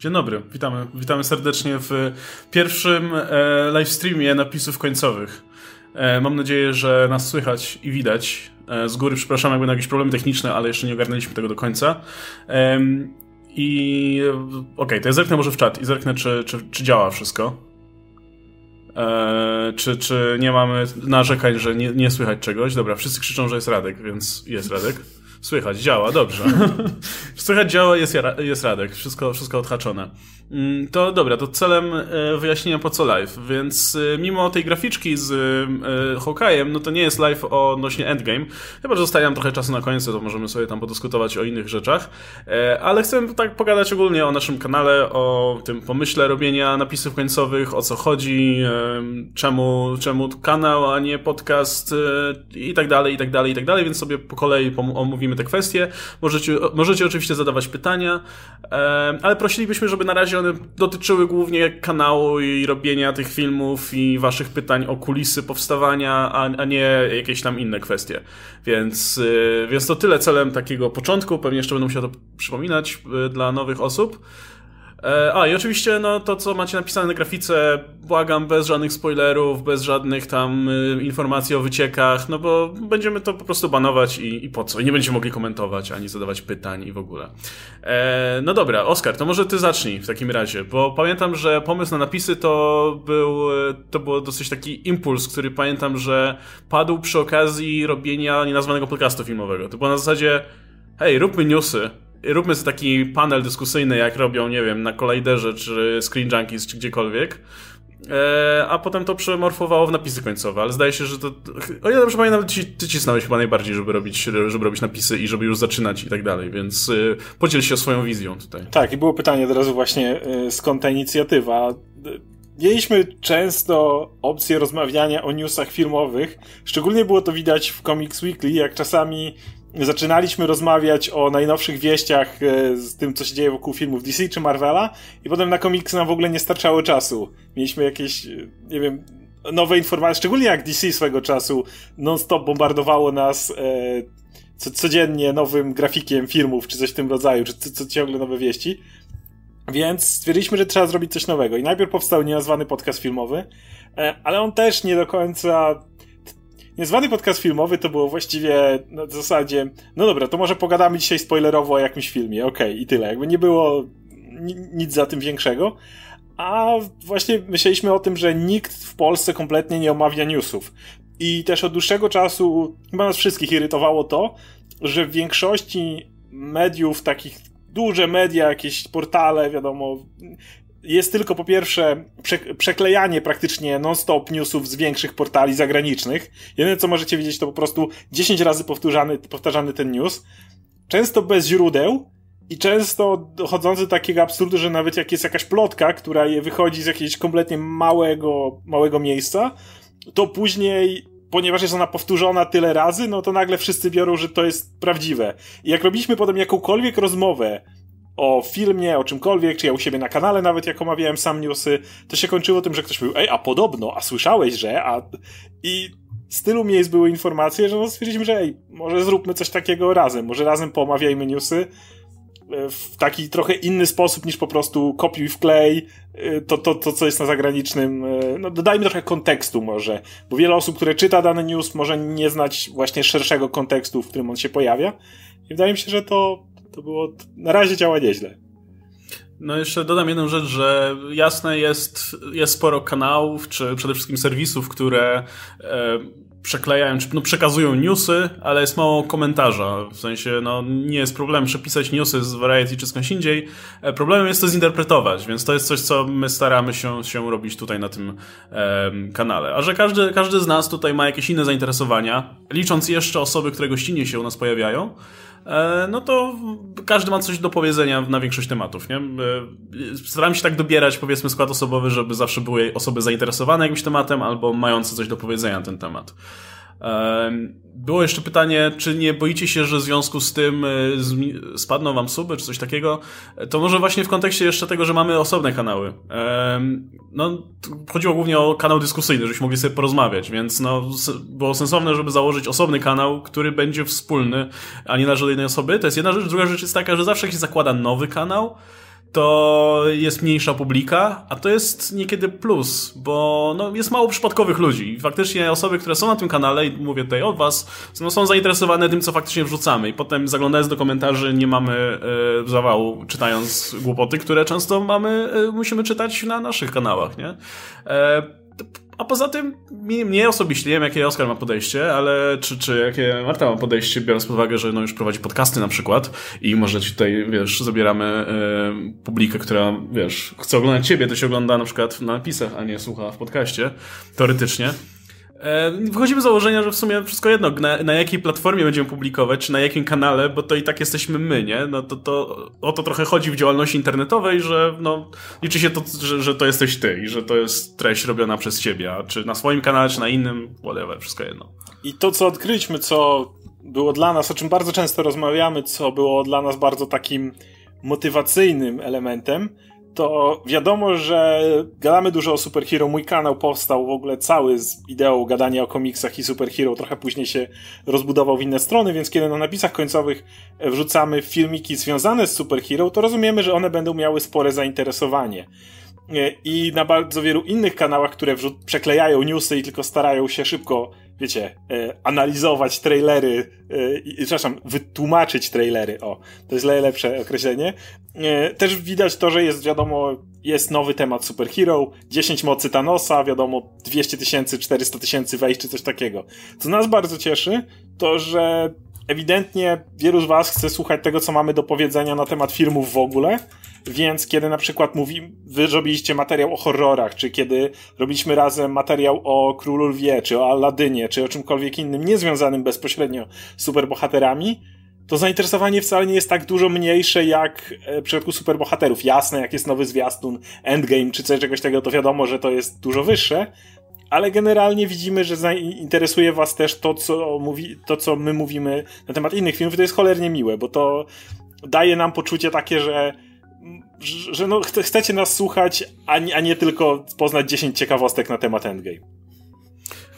Dzień dobry, witamy, witamy serdecznie w pierwszym e, live streamie napisów końcowych. E, mam nadzieję, że nas słychać i widać. E, z góry przepraszam, jakby na jakieś problemy techniczne, ale jeszcze nie ogarnęliśmy tego do końca. E, I okej, okay, to ja zerknę może w czat i zerknę, czy, czy, czy działa wszystko. E, czy, czy nie mamy narzekań, że nie, nie słychać czegoś? Dobra, wszyscy krzyczą, że jest Radek, więc jest Radek. Słychać, działa, dobrze. Słychać, działa, jest, jest Radek, wszystko, wszystko odhaczone. Mm, to dobra, to celem e, wyjaśnienia po co live, więc e, mimo tej graficzki z e, Hawkeye'em, no to nie jest live odnośnie Endgame, chyba, że zostaje nam trochę czasu na końcu, to możemy sobie tam podyskutować o innych rzeczach, ale chcę tak pogadać ogólnie o naszym kanale, o tym pomyśle robienia napisów końcowych, o co chodzi, czemu, czemu kanał, a nie podcast i tak dalej, i tak dalej, i tak dalej, więc sobie po kolei omówimy te kwestie. Możecie, możecie oczywiście zadawać pytania, ale prosilibyśmy, żeby na razie one dotyczyły głównie kanału i robienia tych filmów i waszych pytań o kulisy powstawania, a, a nie jakieś tam inne kwestie. Więc, yy, więc to tyle celem takiego początku. Pewnie jeszcze będę musiał to przypominać yy, dla nowych osób. E, a i oczywiście no, to, co macie napisane na grafice, błagam, bez żadnych spoilerów, bez żadnych tam y, informacji o wyciekach, no bo będziemy to po prostu banować i, i po co? I nie będziemy mogli komentować, ani zadawać pytań i w ogóle. E, no dobra, Oskar, to może ty zacznij w takim razie, bo pamiętam, że pomysł na napisy to był, to był dosyć taki impuls, który pamiętam, że padł przy okazji robienia nienazwanego podcastu filmowego. To było na zasadzie, hej, róbmy newsy, róbmy sobie taki panel dyskusyjny, jak robią, nie wiem, na Colliderze, czy Screen Junkies, czy gdziekolwiek. E, a potem to przemorfowało w napisy końcowe, ale zdaje się, że to. O ile dobrze pamiętam, ty, ty cisnąłeś chyba najbardziej, żeby robić, żeby robić napisy i żeby już zaczynać i tak dalej, więc y, podziel się swoją wizją tutaj. Tak, i było pytanie od razu właśnie, y, skąd ta inicjatywa. Mieliśmy często opcję rozmawiania o newsach filmowych. Szczególnie było to widać w Comics Weekly, jak czasami zaczynaliśmy rozmawiać o najnowszych wieściach e, z tym, co się dzieje wokół filmów DC czy Marvela i potem na komiksy nam w ogóle nie starczało czasu. Mieliśmy jakieś, e, nie wiem, nowe informacje, szczególnie jak DC swego czasu non-stop bombardowało nas e, co, codziennie nowym grafikiem filmów, czy coś w tym rodzaju, czy co, co ciągle nowe wieści. Więc stwierdziliśmy, że trzeba zrobić coś nowego. I najpierw powstał nienazwany podcast filmowy, e, ale on też nie do końca Niezwany podcast filmowy to było właściwie na zasadzie, no dobra, to może pogadamy dzisiaj spoilerowo o jakimś filmie, okej, okay, i tyle. Jakby nie było nic za tym większego. A właśnie myśleliśmy o tym, że nikt w Polsce kompletnie nie omawia newsów. I też od dłuższego czasu chyba nas wszystkich irytowało to, że w większości mediów, takich duże media, jakieś portale, wiadomo, jest tylko po pierwsze przeklejanie praktycznie non-stop newsów z większych portali zagranicznych. Jedyne co możecie widzieć to po prostu 10 razy powtarzany, powtarzany ten news. Często bez źródeł i często dochodzący do takiego absurdu, że nawet jak jest jakaś plotka, która je wychodzi z jakiegoś kompletnie małego, małego miejsca, to później ponieważ jest ona powtórzona tyle razy, no to nagle wszyscy biorą, że to jest prawdziwe. I jak robiliśmy potem jakąkolwiek rozmowę o filmie, o czymkolwiek, czy ja u siebie na kanale nawet jak omawiałem sam newsy, to się kończyło tym, że ktoś mówił, ej, a podobno, a słyszałeś, że, a... I z tylu miejsc były informacje, że no stwierdziliśmy, że ej, może zróbmy coś takiego razem, może razem pomawiajmy newsy e, w taki trochę inny sposób niż po prostu kopiuj wklej e, to, to, to co jest na zagranicznym, e, no dodajmy trochę kontekstu może, bo wiele osób, które czyta dany news może nie znać właśnie szerszego kontekstu, w którym on się pojawia. I wydaje mi się, że to to było, na razie działa nieźle. No jeszcze dodam jedną rzecz, że jasne jest, jest sporo kanałów, czy przede wszystkim serwisów, które e, przeklejają, czy no, przekazują newsy, ale jest mało komentarza. W sensie, no nie jest problem przepisać newsy z Variety czy skądś indziej. E, problemem jest to zinterpretować, więc to jest coś, co my staramy się, się robić tutaj na tym e, kanale. A że każdy, każdy z nas tutaj ma jakieś inne zainteresowania, licząc jeszcze osoby, które gościnnie się u nas pojawiają, no to każdy ma coś do powiedzenia na większość tematów, nie? E, staram się tak dobierać, powiedzmy, skład osobowy, żeby zawsze były osoby zainteresowane jakimś tematem albo mające coś do powiedzenia na ten temat. Było jeszcze pytanie, czy nie boicie się, że w związku z tym e, spadną wam suby, czy coś takiego? To może właśnie w kontekście jeszcze tego, że mamy osobne kanały. No, chodziło głównie o kanał dyskusyjny, żebyśmy mogli sobie porozmawiać, więc no, było sensowne, żeby założyć osobny kanał, który będzie wspólny, a nie na żadnej osoby. To jest jedna rzecz. Druga rzecz jest taka, że zawsze się zakłada nowy kanał, to jest mniejsza publika, a to jest niekiedy plus, bo no, jest mało przypadkowych ludzi. Faktycznie osoby, które są na tym kanale, i mówię tutaj od was, no, są zainteresowane tym, co faktycznie wrzucamy. I potem zaglądając do komentarzy nie mamy e, zawału, czytając głupoty, które często mamy, e, musimy czytać na naszych kanałach, nie? E, a poza tym, mnie, mnie osobiście, nie wiem jakie Oskar ma podejście, ale czy, czy jakie Marta ma podejście, biorąc pod uwagę, że no już prowadzi podcasty na przykład i może ci tutaj, wiesz, zabieramy y, publikę, która, wiesz, chce oglądać ciebie, to się ogląda na przykład na napisach, a nie słucha w podcaście, teoretycznie. E, wychodzimy z założenia, że w sumie wszystko jedno, na, na, jakiej platformie będziemy publikować, czy na jakim kanale, bo to i tak jesteśmy my, nie? No to, to o to trochę chodzi w działalności internetowej, że no, liczy się to, że, że to jesteś ty i że to jest treść robiona przez ciebie, czy na swoim kanale, czy na innym, whatever, wszystko jedno. I to, co odkryliśmy, co było dla nas, o czym bardzo często rozmawiamy, co było dla nas bardzo takim motywacyjnym elementem, to wiadomo, że gadamy dużo o superhero. Mój kanał powstał w ogóle cały z ideą gadania o komiksach i superhero. Trochę później się rozbudował w inne strony, więc kiedy na napisach końcowych wrzucamy filmiki związane z superhero, to rozumiemy, że one będą miały spore zainteresowanie. I na bardzo wielu innych kanałach, które przeklejają newsy i tylko starają się szybko wiecie, e, analizować trailery, e, przepraszam, wytłumaczyć trailery, o, to jest najlepsze określenie. E, też widać to, że jest, wiadomo, jest nowy temat superhero, 10 mocy Thanosa, wiadomo, 200 tysięcy, 400 tysięcy wejść, czy coś takiego. Co nas bardzo cieszy, to, że ewidentnie wielu z was chce słuchać tego, co mamy do powiedzenia na temat filmów w ogóle, więc kiedy na przykład mówi, wy robiliście materiał o horrorach, czy kiedy robiliśmy razem materiał o Królu Lwie, czy o Aladynie, czy o czymkolwiek innym niezwiązanym bezpośrednio z superbohaterami, to zainteresowanie wcale nie jest tak dużo mniejsze jak e, w przypadku superbohaterów. Jasne, jak jest nowy zwiastun, endgame czy coś czegoś tego, to wiadomo, że to jest dużo wyższe, ale generalnie widzimy, że interesuje was też to, co mówi, to, co my mówimy na temat innych filmów, to jest cholernie miłe, bo to daje nam poczucie takie, że że no, chcecie nas słuchać, a nie, a nie tylko poznać 10 ciekawostek na temat Endgame.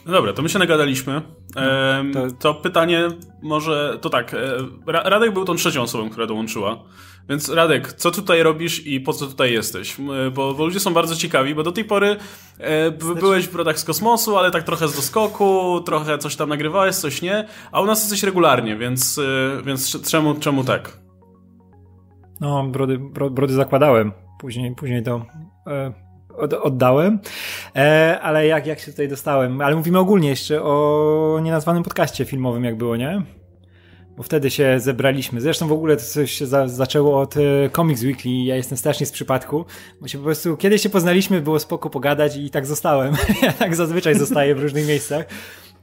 No dobra, to my się nagadaliśmy. E, to... to... pytanie może, to tak, e, Radek był tą trzecią osobą, która dołączyła. Więc Radek, co tutaj robisz i po co tutaj jesteś? Bo, bo ludzie są bardzo ciekawi, bo do tej pory e, znaczy... byłeś w Brodach z Kosmosu, ale tak trochę z doskoku, trochę coś tam nagrywałeś, coś nie, a u nas jesteś regularnie, więc, e, więc czemu, czemu tak? No, brody, brody zakładałem. Później, później to e, od, oddałem. E, ale jak, jak się tutaj dostałem? Ale mówimy ogólnie jeszcze o nienazwanym podcaście filmowym, jak było, nie? Bo wtedy się zebraliśmy. Zresztą w ogóle to coś się za, zaczęło od e, Comics Weekly. Ja jestem strasznie z przypadku, bo się po prostu kiedyś się poznaliśmy, było spoko pogadać i tak zostałem. ja tak zazwyczaj zostaję w różnych miejscach.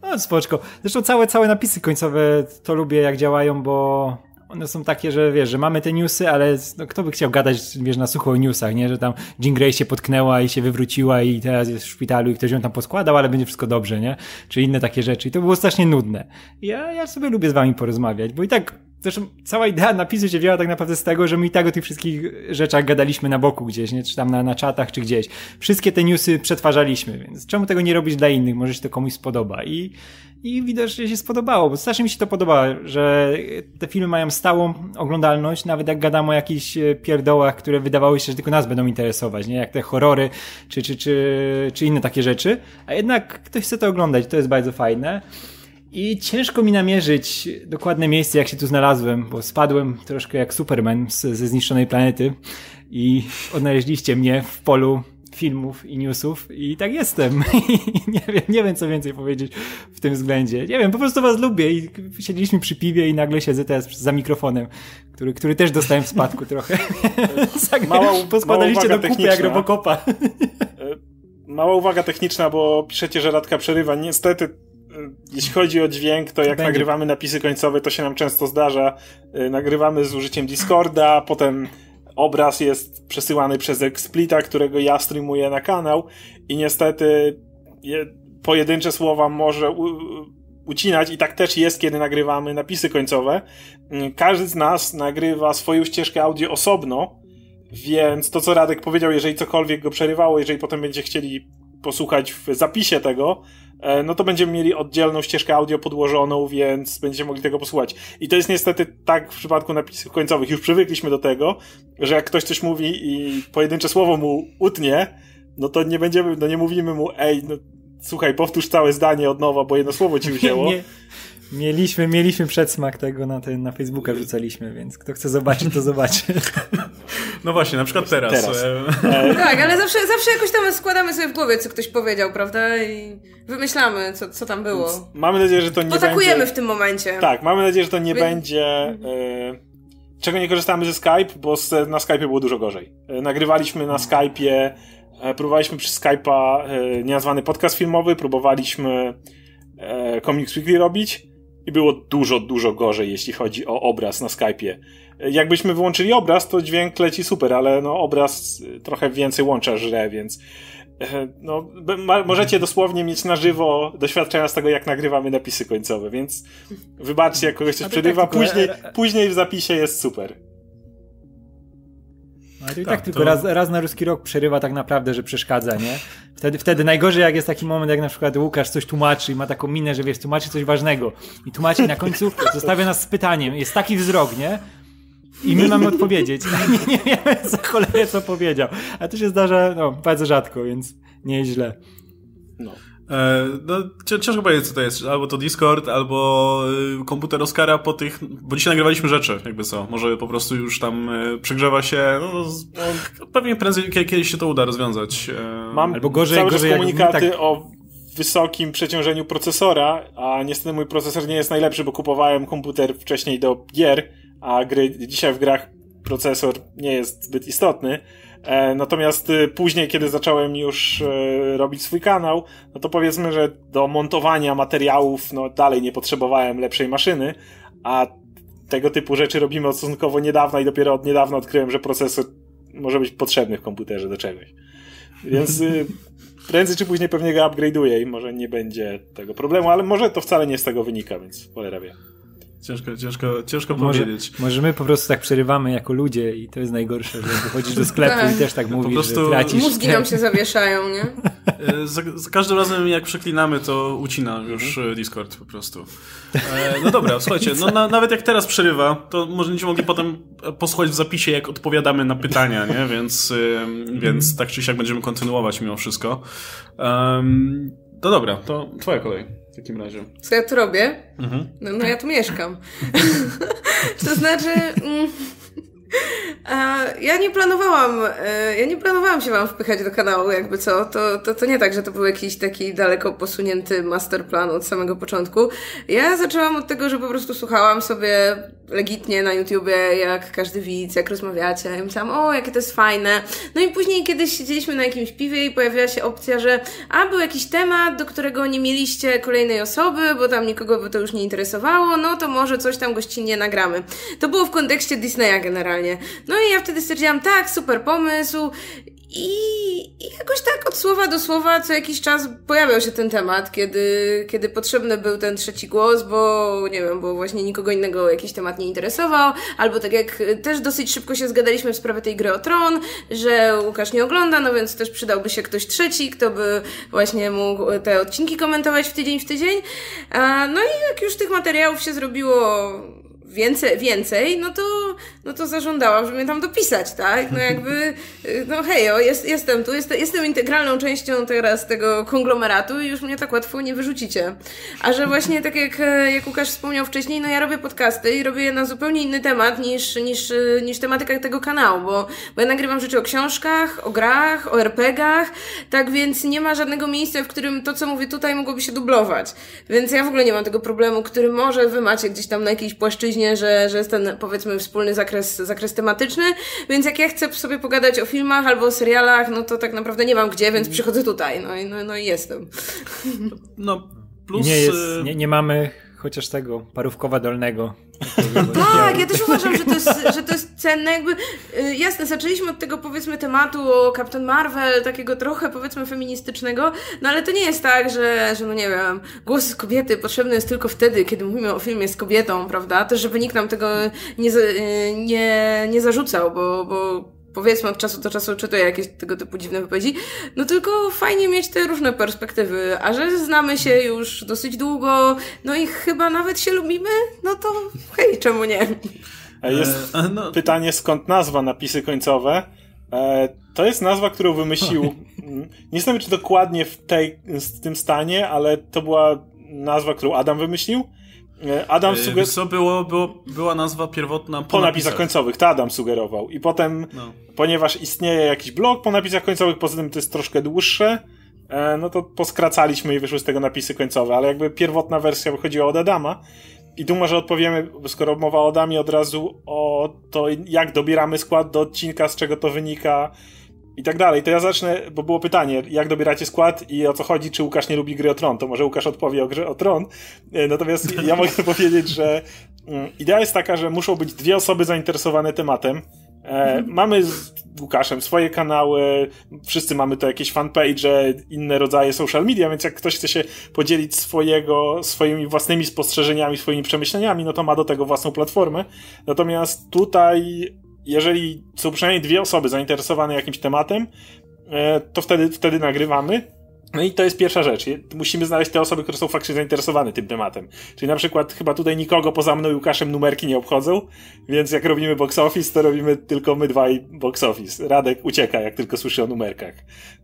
No, spoczko. Zresztą całe, całe napisy końcowe to lubię, jak działają, bo one są takie, że wiesz, że mamy te newsy, ale no, kto by chciał gadać, wiesz, na sucho o newsach, nie? Że tam Jean Grey się potknęła i się wywróciła i teraz jest w szpitalu i ktoś ją tam poskładał, ale będzie wszystko dobrze, nie? Czy inne takie rzeczy. I to było strasznie nudne. ja, ja sobie lubię z wami porozmawiać, bo i tak Zresztą cała idea napisu się wzięła tak naprawdę z tego, że my i tak o tych wszystkich rzeczach gadaliśmy na boku gdzieś, nie? Czy tam na, na czatach, czy gdzieś. Wszystkie te newsy przetwarzaliśmy, więc czemu tego nie robić dla innych? Może się to komuś spodoba. I, i że się spodobało, bo strasznie mi się to podoba, że te filmy mają stałą oglądalność, nawet jak gadamy o jakichś pierdołach, które wydawały się, że tylko nas będą interesować, nie? Jak te horrory, czy, czy, czy, czy inne takie rzeczy. A jednak ktoś chce to oglądać, to jest bardzo fajne. I ciężko mi namierzyć dokładne miejsce, jak się tu znalazłem, bo spadłem troszkę jak Superman z, ze zniszczonej planety i odnaleźliście mnie w polu filmów i newsów i tak jestem. nie, wiem, nie wiem, co więcej powiedzieć w tym względzie. Nie wiem, po prostu was lubię i siedzieliśmy przy piwie i nagle siedzę teraz za mikrofonem, który, który też dostałem w spadku trochę. mała, Poskładaliście mała do kupy jak Robocopa. E, mała uwaga techniczna, bo piszecie, że Radka przerywa. Niestety jeśli chodzi o dźwięk, to jak Będzie. nagrywamy napisy końcowe, to się nam często zdarza. Y, nagrywamy z użyciem Discorda, potem obraz jest przesyłany przez Explita, którego ja streamuję na kanał i niestety pojedyncze słowa może ucinać i tak też jest, kiedy nagrywamy napisy końcowe. Y, każdy z nas nagrywa swoją ścieżkę audio osobno, więc to, co Radek powiedział, jeżeli cokolwiek go przerywało, jeżeli potem będzie chcieli posłuchać w zapisie tego, no to będziemy mieli oddzielną ścieżkę audio podłożoną, więc będziecie mogli tego posłuchać. I to jest niestety tak w przypadku napisów końcowych. Już przywykliśmy do tego, że jak ktoś coś mówi i pojedyncze słowo mu utnie, no to nie będziemy, no nie mówimy mu, ej, no słuchaj, powtórz całe zdanie od nowa, bo jedno słowo ci wzięło. nie, Mieliśmy, mieliśmy przedsmak tego na, ten, na Facebooka wrzucaliśmy, więc kto chce zobaczyć, to zobaczy. No właśnie, na przykład teraz. teraz. E, tak, ale zawsze, zawsze jakoś tam składamy sobie w głowie, co ktoś powiedział, prawda? I wymyślamy, co, co tam było. Więc mamy nadzieję, że to nie Potakujemy będzie... w tym momencie. Tak, mamy nadzieję, że to nie będzie... Y... Czego nie korzystamy ze Skype, bo na Skype było dużo gorzej. E, nagrywaliśmy na Skype'ie, próbowaliśmy przez Skype'a nienazwany podcast filmowy, próbowaliśmy Comics Weekly robić i było dużo, dużo gorzej, jeśli chodzi o obraz na Skype'ie. Jakbyśmy wyłączyli obraz, to dźwięk leci super, ale no obraz trochę więcej łącza żre, więc e, no, możecie dosłownie mieć na żywo doświadczenia z tego, jak nagrywamy napisy końcowe, więc wybaczcie, jak kogoś coś przerywa, tak, później, później w zapisie jest super. No i tak, tak tylko to... raz, raz na ruski rok przerywa tak naprawdę, że przeszkadza, nie? Wtedy, wtedy najgorzej, jak jest taki moment, jak na przykład Łukasz coś tłumaczy i ma taką minę, że wiesz, tłumaczy coś ważnego i tłumaczy i na końcu zostawia nas z pytaniem. Jest taki wzrok, nie? I my mamy odpowiedzieć. nie, nie wiemy za cholerę, co powiedział. A to się zdarza, no, bardzo rzadko, więc nie jest źle. No. E, no, ciężko powiedzieć, co to jest. Albo to Discord, albo y, komputer Oscara po tych... Bo dzisiaj nagrywaliśmy rzeczy, jakby co. Może po prostu już tam y, przegrzewa się... No, no, pewnie prędzej kiedyś się to uda rozwiązać. E, Mam albo gorzej, cały gorzej komunikaty tak... o wysokim przeciążeniu procesora, a niestety mój procesor nie jest najlepszy, bo kupowałem komputer wcześniej do gier, a gry, dzisiaj w grach procesor nie jest zbyt istotny. E, natomiast y, później, kiedy zacząłem już e, robić swój kanał, no to powiedzmy, że do montowania materiałów, no dalej nie potrzebowałem lepszej maszyny, a tego typu rzeczy robimy od stosunkowo niedawna i dopiero od niedawna odkryłem, że procesor może być potrzebny w komputerze do czegoś. Więc y, prędzej czy później pewnie go upgrade'uję i może nie będzie tego problemu, ale może to wcale nie z tego wynika, więc cholera wie. Ciężko, ciężko, ciężko może, powiedzieć. Może my po prostu tak przerywamy jako ludzie i to jest najgorsze, że wychodzisz do sklepu tak. i też tak mówisz, po prostu że tracisz. Mózgi nam się zawieszają, nie? E, za, za, każdym razem jak przeklinamy, to ucina już mhm. Discord po prostu. E, no dobra, słuchajcie, no na, nawet jak teraz przerywa, to może będziecie mogli potem posłuchać w zapisie, jak odpowiadamy na pytania, nie? Więc, y, więc tak czy siak będziemy kontynuować mimo wszystko. Um, no dobra, to twoja kolej w takim razie. Co ja tu robię? Mhm. No, no ja tu mieszkam. to znaczy... Mm, ja nie planowałam, e, ja nie planowałam się wam wpychać do kanału, jakby co. To, to, to nie tak, że to był jakiś taki daleko posunięty masterplan od samego początku. Ja zaczęłam od tego, że po prostu słuchałam sobie legitnie na YouTubie, jak każdy widz, jak rozmawiacie. I myślałam, o, jakie to jest fajne. No i później kiedyś siedzieliśmy na jakimś piwie i pojawiła się opcja, że a, był jakiś temat, do którego nie mieliście kolejnej osoby, bo tam nikogo by to już nie interesowało, no to może coś tam gościnnie nagramy. To było w kontekście Disneya generalnie. No i ja wtedy stwierdziłam, tak, super pomysł. I, I jakoś tak od słowa do słowa co jakiś czas pojawiał się ten temat, kiedy, kiedy potrzebny był ten trzeci głos, bo nie wiem, bo właśnie nikogo innego jakiś temat nie interesował, albo tak jak też dosyć szybko się zgadaliśmy w sprawie tej gry o tron, że Łukasz nie ogląda, no więc też przydałby się ktoś trzeci, kto by właśnie mógł te odcinki komentować w tydzień w tydzień. No i jak już tych materiałów się zrobiło więcej, więcej, no to, no to zażądałam, żeby mnie tam dopisać, tak? No jakby, no hejo, jest, jestem tu, jest, jestem integralną częścią teraz tego konglomeratu i już mnie tak łatwo nie wyrzucicie. A że właśnie tak jak, jak Łukasz wspomniał wcześniej, no ja robię podcasty i robię je na zupełnie inny temat niż, niż, niż tematyka tego kanału, bo, bo ja nagrywam rzeczy o książkach, o grach, o RPGach, tak więc nie ma żadnego miejsca, w którym to, co mówię tutaj, mogłoby się dublować. Więc ja w ogóle nie mam tego problemu, który może wy macie gdzieś tam na jakiejś płaszczyźnie że, że jest ten, powiedzmy, wspólny zakres, zakres tematyczny, więc jak ja chcę sobie pogadać o filmach albo o serialach, no to tak naprawdę nie mam gdzie, więc przychodzę tutaj, no i, no, no i jestem. No, plus... Nie, jest, y, nie, nie mamy chociaż tego parówkowa dolnego. Tak, ja też uważam, że to jest, że to jest cenne. Jakby, y, jasne, zaczęliśmy od tego powiedzmy tematu o Captain Marvel, takiego trochę powiedzmy feministycznego, no ale to nie jest tak, że, że no nie wiem, głos kobiety potrzebny jest tylko wtedy, kiedy mówimy o filmie z kobietą, prawda? Też żeby nikt nam tego nie, y, nie, nie zarzucał, bo, bo powiedzmy od czasu do czasu czytuję jakieś tego typu dziwne wypowiedzi, no tylko fajnie mieć te różne perspektywy, a że znamy się już dosyć długo, no i chyba nawet się lubimy, no to hej, czemu nie? Jest e, no. pytanie, skąd nazwa napisy końcowe. E, to jest nazwa, którą wymyślił. Nie wiem, czy dokładnie w, tej, w tym stanie, ale to była nazwa, którą Adam wymyślił. E, Adam sugerował. Co było, było, była nazwa pierwotna po, po napisach. napisach końcowych, to Adam sugerował. I potem, no. ponieważ istnieje jakiś blog po napisach końcowych, poza tym to jest troszkę dłuższe, no to poskracaliśmy i wyszły z tego napisy końcowe, ale jakby pierwotna wersja wychodziła od Adama. I tu może odpowiemy, skoro mowa o Adamie, od razu o to, jak dobieramy skład do odcinka, z czego to wynika i tak dalej. To ja zacznę, bo było pytanie, jak dobieracie skład i o co chodzi, czy Łukasz nie lubi gry o Tron. To może Łukasz odpowie o grze o Tron. E, natomiast ja mogę powiedzieć, że mm, idea jest taka, że muszą być dwie osoby zainteresowane tematem. E, mamy z Łukaszem swoje kanały, wszyscy mamy to jakieś fanpage, inne rodzaje social media, więc jak ktoś chce się podzielić swojego, swoimi własnymi spostrzeżeniami, swoimi przemyśleniami, no to ma do tego własną platformę. Natomiast tutaj, jeżeli są przynajmniej dwie osoby zainteresowane jakimś tematem, e, to wtedy, wtedy nagrywamy. No i to jest pierwsza rzecz. Musimy znaleźć te osoby, które są faktycznie zainteresowane tym tematem. Czyli na przykład chyba tutaj nikogo poza mną i Łukaszem numerki nie obchodzą, więc jak robimy box office, to robimy tylko my dwaj box office. Radek ucieka, jak tylko słyszy o numerkach.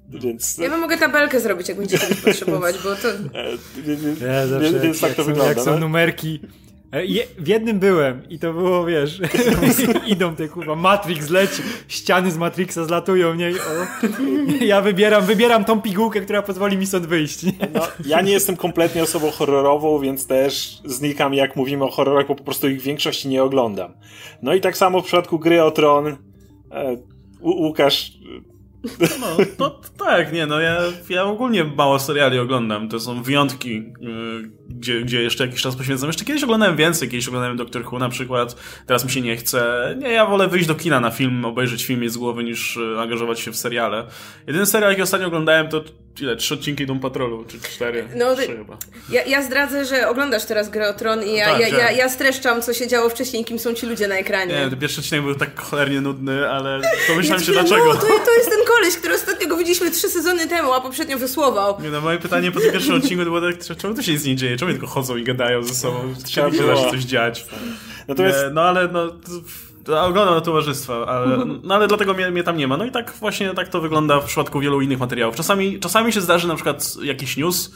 Więc... Ja wam mogę tabelkę zrobić, jak będziecie potrzebować, bo to... Ja zawsze, więc tak to są, wygląda. Jak są no? numerki E, je, w jednym byłem i to było, wiesz, idą te kurwa, Matrix leci, ściany z Matrixa zlatują, nie? O, ja wybieram, wybieram tą pigułkę, która pozwoli mi stąd wyjść. Nie? No, ja nie jestem kompletnie osobą horrorową, więc też znikam jak mówimy o horrorach, bo po prostu ich w większości nie oglądam. No i tak samo w przypadku gry o Tron, e, Łukasz no, to, tak, nie, no ja, ja ogólnie mało seriali oglądam. To są wyjątki, yy, gdzie, gdzie jeszcze jakiś czas poświęcam. Jeszcze kiedyś oglądałem więcej, kiedyś oglądałem Doctor Who na przykład. Teraz mi się nie chce. Nie, ja wolę wyjść do kina na film, obejrzeć film z głowy, niż yy, angażować się w seriale. Jedyny serial, jaki ostatnio oglądałem, to ile? Trzy odcinki Dom Patrolu, czy cztery? No, Trzy chyba. Ja, ja zdradzę, że oglądasz teraz grę o Tron i ja, tak, ja, ja, ja, streszczam, co się działo wcześniej, kim są ci ludzie na ekranie. Nie, pierwszy odcinek był tak cholernie nudny, ale pomyślałem ja się dlaczego. No, to, to jest ten koleś, który ostatnio go widzieliśmy trzy sezony temu, a poprzednio wysłował. Nie no, moje pytanie po tym pierwszym odcinku to było tak, czemu to się nic nie dzieje? Czemu tylko chodzą i gadają ze sobą? Trzeba się coś dziać. Natomiast... Nie, no ale no... Oglądam towarzystwa, ale, mhm. no ale dlatego mnie, mnie, tam nie ma. No i tak właśnie tak to wygląda w przypadku wielu innych materiałów. Czasami, czasami się zdarzy na przykład jakiś news,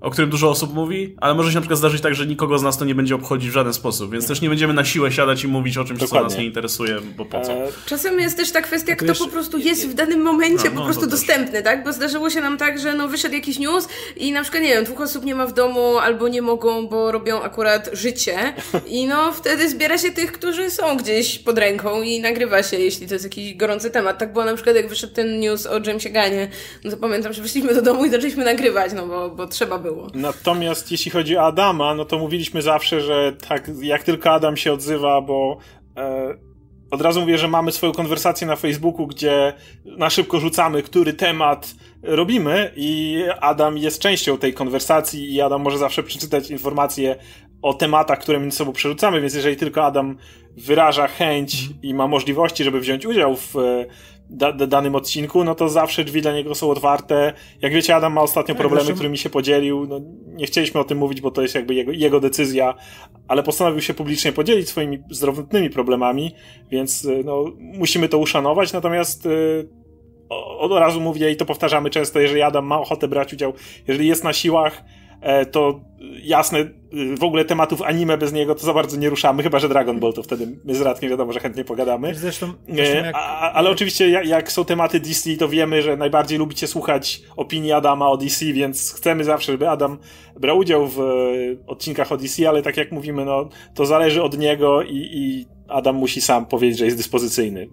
o którym dużo osób mówi, ale może się na przykład zdarzyć tak, że nikogo z nas to nie będzie obchodzić w żaden sposób, więc też nie będziemy na siłę siadać i mówić o czymś, Dokładnie. co nas nie interesuje, bo po co. E, czasem jest też ta kwestia, kto po prostu jest w danym momencie no, no, po prostu dostępny, tak? Bo zdarzyło się nam tak, że no wyszedł jakiś news i na przykład, nie wiem, dwóch osób nie ma w domu albo nie mogą, bo robią akurat życie i no wtedy zbiera się tych, którzy są gdzieś pod ręką i nagrywa się, jeśli to jest jakiś gorący temat. Tak było na przykład, jak wyszedł ten news o Jamesie Ganie, no to pamiętam, że wyszliśmy do domu i zaczęliśmy nagrywać, no bo, bo trzeba było. Natomiast jeśli chodzi o Adama, no to mówiliśmy zawsze, że tak, jak tylko Adam się odzywa, bo e, od razu mówię, że mamy swoją konwersację na Facebooku, gdzie na szybko rzucamy, który temat robimy i Adam jest częścią tej konwersacji i Adam może zawsze przeczytać informacje o tematach, które między sobą przerzucamy, więc jeżeli tylko Adam wyraża chęć i ma możliwości, żeby wziąć udział w da, danym odcinku, no to zawsze drzwi dla niego są otwarte. Jak wiecie, Adam ma ostatnio tak, problemy, zresztą... którymi się podzielił. No, nie chcieliśmy o tym mówić, bo to jest jakby jego, jego decyzja, ale postanowił się publicznie podzielić swoimi zdrowotnymi problemami, więc y, no, musimy to uszanować. Natomiast yy, od razu mówię i to powtarzamy często, jeżeli Adam ma ochotę brać udział, jeżeli jest na siłach, E, to jasne, w ogóle tematów anime bez niego to za bardzo nie ruszamy, chyba że Dragon Ball, to wtedy my z Radkiem wiadomo, że chętnie pogadamy. Zresztą, zresztą jak... A, ale oczywiście jak, jak, są tematy DC, to wiemy, że najbardziej lubicie słuchać opinii Adama o DC, więc chcemy zawsze, żeby Adam brał udział w e, odcinkach o DC, ale tak jak mówimy, no to zależy od niego i, i Adam musi sam powiedzieć, że jest dyspozycyjny,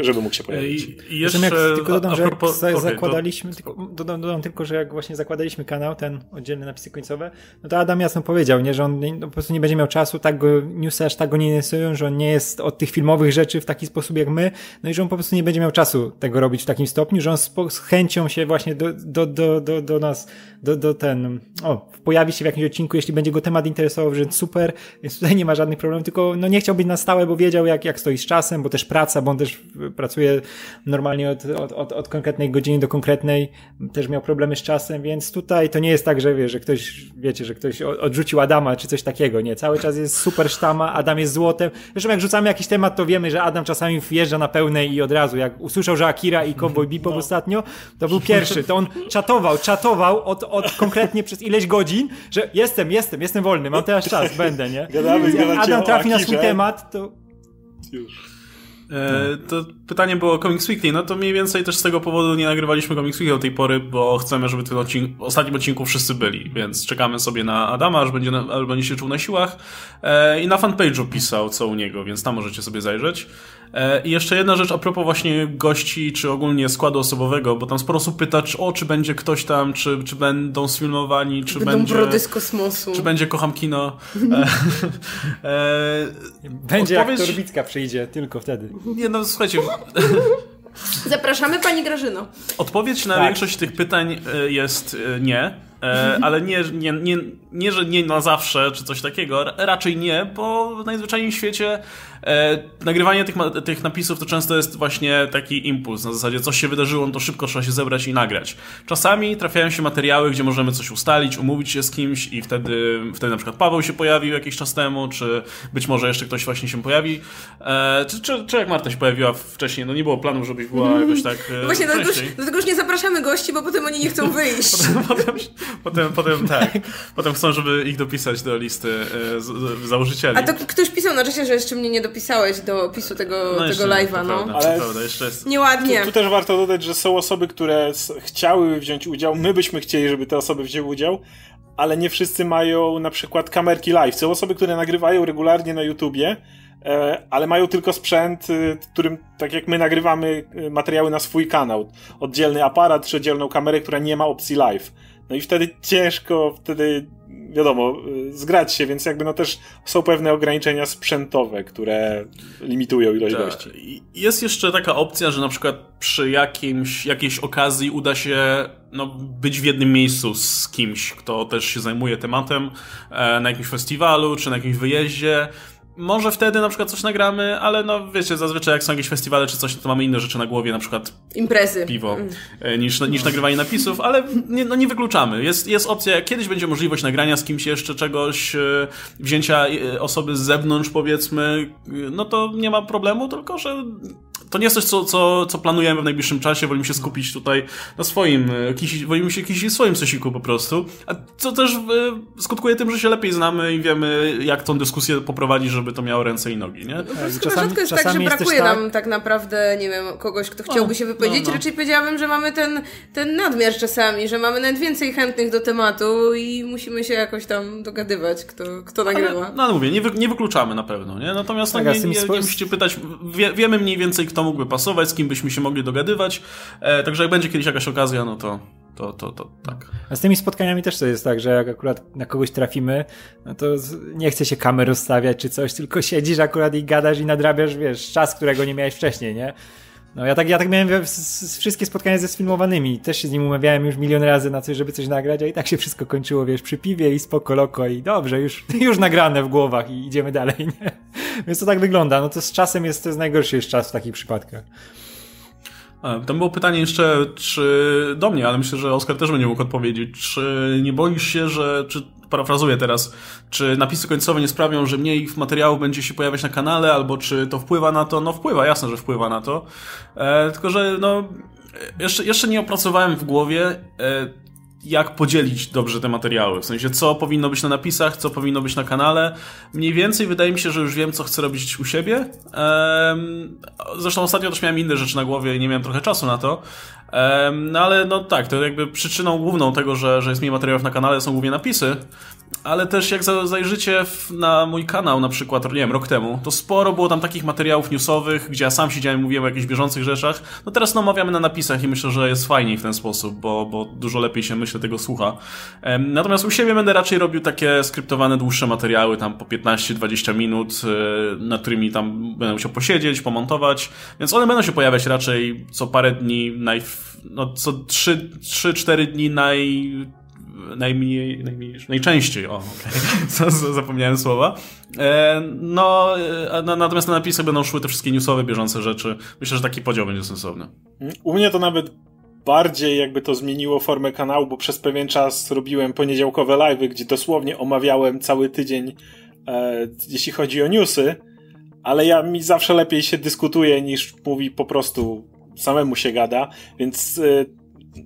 żeby mógł się pojawić. I, jeszcze, jak, tylko dodam, że jak zakładaliśmy, to... tylko, dodam, dodam, tylko, że jak właśnie zakładaliśmy kanał, ten oddzielny napisy końcowe, no to Adam jasno powiedział, powiedział, nie, że on no, po prostu nie będzie miał czasu, tak go, newsy aż tak go nie interesują, że on nie jest od tych filmowych rzeczy w taki sposób jak my, no i że on po prostu nie będzie miał czasu tego robić w takim stopniu, że on z, chęcią się właśnie do, do, do, do, do nas, do, do ten, o, pojawi się w jakimś odcinku, jeśli będzie go temat interesował, że super, więc tutaj nie ma żadnych problemów, tylko no nie chciał być na stałe, bo wiedział jak, jak stoi z czasem, bo też praca, bo on też pracuje normalnie od, od, od, od konkretnej godziny do konkretnej, też miał problemy z czasem, więc tutaj to nie jest tak, że wie, że ktoś, wiecie, że ktoś odrzucił Adama czy coś takiego, nie, cały czas jest super sztama, Adam jest złotem, zresztą jak rzucamy jakiś temat, to wiemy, że Adam czasami wjeżdża na pełnej i od razu, jak usłyszał, że Akira i Cowboy Bebop no. ostatnio, to był pierwszy, to on czatował, czatował od, od konkretnie przez ileś godzin, że jestem, jestem, jestem wolny, mam teraz czas, będę, nie? Gadamy, jak Adam trafi na swój temat, to... Już. E, to pytanie było Comics Weekly, no to mniej więcej też z tego powodu nie nagrywaliśmy Comics Weekly do tej pory, bo chcemy, żeby w tym odcinku, ostatnim odcinku wszyscy byli, więc czekamy sobie na Adama, aż będzie, aż będzie się czuł na siłach. E, i na fanpage'u pisał co u niego, więc tam możecie sobie zajrzeć. E, I jeszcze jedna rzecz a propos właśnie gości, czy ogólnie składu osobowego, bo tam sporo osób pyta, czy, o, czy będzie ktoś tam, czy, czy będą sfilmowani, czy będą będzie... brody z kosmosu. Czy będzie Kocham Kino. E, e, będzie odpowiedź... jak Torbicka przyjdzie, tylko wtedy. Nie no, słuchajcie... Zapraszamy Pani Grażyno. Odpowiedź na tak. większość tych pytań jest nie. E, ale nie, nie, nie, nie, że nie na zawsze, czy coś takiego, raczej nie, bo w najzwyczajniej w świecie e, nagrywanie tych, tych napisów to często jest właśnie taki impuls, na zasadzie coś się wydarzyło, no to szybko trzeba się zebrać i nagrać. Czasami trafiają się materiały, gdzie możemy coś ustalić, umówić się z kimś i wtedy, wtedy na przykład Paweł się pojawił jakiś czas temu, czy być może jeszcze ktoś właśnie się pojawi, e, czy, czy, czy jak Marta się pojawiła wcześniej, no nie było planu, żebyś była jakoś tak e, Właśnie dlatego już, dlatego już nie zapraszamy gości, bo potem oni nie chcą wyjść. potem, potem, potem, potem tak, potem chcą, żeby ich dopisać do listy e, z, z, założycieli. A to ktoś pisał na czasie, że jeszcze mnie nie dopisałeś do opisu tego, no tego live'a, no. Prawda, Ale prawda, jeszcze jest... Nieładnie. Tu, tu, też warto dodać, że są osoby, które chciały wziąć udział, my byśmy chcieli, żeby te osoby wzięły udział, ale nie wszyscy mają na przykład kamerki live. Są osoby, które nagrywają regularnie na YouTubie, e, ale mają tylko sprzęt, y, którym, tak jak my nagrywamy y, materiały na swój kanał. Oddzielny aparat czy oddzielną kamerę, która nie ma opcji live. No i wtedy ciężko, wtedy wiadomo, y, zgrać się, więc jakby no też są pewne ograniczenia sprzętowe, które limitują ilość tak. gości. Jest jeszcze taka opcja, że na przykład przy jakimś, jakiejś okazji uda się no, być w jednym miejscu z kimś, kto też się zajmuje tematem e, na jakimś festiwalu czy na jakimś wyjeździe może wtedy na przykład coś nagramy, ale no wiecie, zazwyczaj jak są jakieś festiwale czy coś, to mamy inne rzeczy na głowie, na przykład imprezy, piwo, mm. niż, niż nagrywanie napisów, ale nie, no nie wykluczamy. Jest, jest opcja, kiedyś będzie możliwość nagrania z kimś jeszcze czegoś, e, wzięcia osoby z zewnątrz powiedzmy, no to nie ma problemu, tylko że to nie jest coś, co, co, co planujemy w najbliższym czasie, wolimy się skupić tutaj na swoim, jakiś, wolimy się jakiś swoim sosiku po prostu, a co też e, skutkuje tym, że się lepiej znamy i wiemy, jak tą dyskusję poprowadzić, żeby to miało ręce i nogi, nie? No, czasami, rzadko jest tak, że brakuje tak... nam tak naprawdę, nie wiem, kogoś, kto chciałby no, się wypowiedzieć, no, no. raczej powiedziałabym, że mamy ten, ten nadmiar czasami, że mamy nawet więcej chętnych do tematu i musimy się jakoś tam dogadywać, kto, kto nagrywa. Ale, no ale mówię, nie, wy, nie wykluczamy na pewno, nie? Natomiast tak, no, nie, nie, nie, musicie pytać, wie, wiemy mniej więcej, kto kto mógłby pasować, z kim byśmy się mogli dogadywać. E, także jak będzie kiedyś jakaś okazja, no to, to, to, to tak. A z tymi spotkaniami też to jest tak, że jak akurat na kogoś trafimy, no to nie chce się kamer rozstawiać czy coś, tylko siedzisz akurat i gadasz i nadrabiasz, wiesz, czas, którego nie miałeś wcześniej, nie? No ja tak, ja tak miałem wszystkie spotkania ze sfilmowanymi. Też się z nim umawiałem już milion razy na coś, żeby coś nagrać, a i tak się wszystko kończyło, wiesz, przy piwie i spoko loko i dobrze, już, już nagrane w głowach i idziemy dalej, nie? Więc to tak wygląda. No to z czasem jest, to jest najgorszy jest czas w takich przypadkach. Tam było pytanie jeszcze, czy do mnie, ale myślę, że Oskar też będzie mógł odpowiedzieć. Czy nie boisz się, że, czy parafrazuję teraz, czy napisy końcowe nie sprawią, że mniej materiałów będzie się pojawiać na kanale, albo czy to wpływa na to? No wpływa, jasne, że wpływa na to. E, tylko, że no, jeszcze, jeszcze nie opracowałem w głowie, e, jak podzielić dobrze te materiały. W sensie, co powinno być na napisach, co powinno być na kanale. Mniej więcej wydaje mi się, że już wiem, co chcę robić u siebie. Zresztą ostatnio też miałem inne rzeczy na głowie i nie miałem trochę czasu na to. No ale no tak, to jakby przyczyną główną tego, że, że jest mniej materiałów na kanale są głównie napisy. Ale też jak zajrzycie na mój kanał na przykład, nie wiem, rok temu, to sporo było tam takich materiałów newsowych, gdzie ja sam siedziałem i mówiłem o jakichś bieżących rzeczach. No teraz no, omawiamy na napisach i myślę, że jest fajniej w ten sposób, bo, bo dużo lepiej się myślę tego słucha. Natomiast u siebie będę raczej robił takie skryptowane, dłuższe materiały, tam po 15-20 minut, e, nad którymi tam będę musiał posiedzieć, pomontować, więc one będą się pojawiać raczej co parę dni, naj, no co 3-4 dni naj najmniej, najmniej, najczęściej, o, okay. zapomniałem słowa. E, no, e, natomiast na napisy będą szły te wszystkie newsowe, bieżące rzeczy. Myślę, że taki podział będzie sensowny. U mnie to nawet bardziej jakby to zmieniło formę kanału, bo przez pewien czas robiłem poniedziałkowe live'y, gdzie dosłownie omawiałem cały tydzień, e, jeśli chodzi o newsy, ale ja mi zawsze lepiej się dyskutuje niż mówi po prostu samemu się gada, więc e,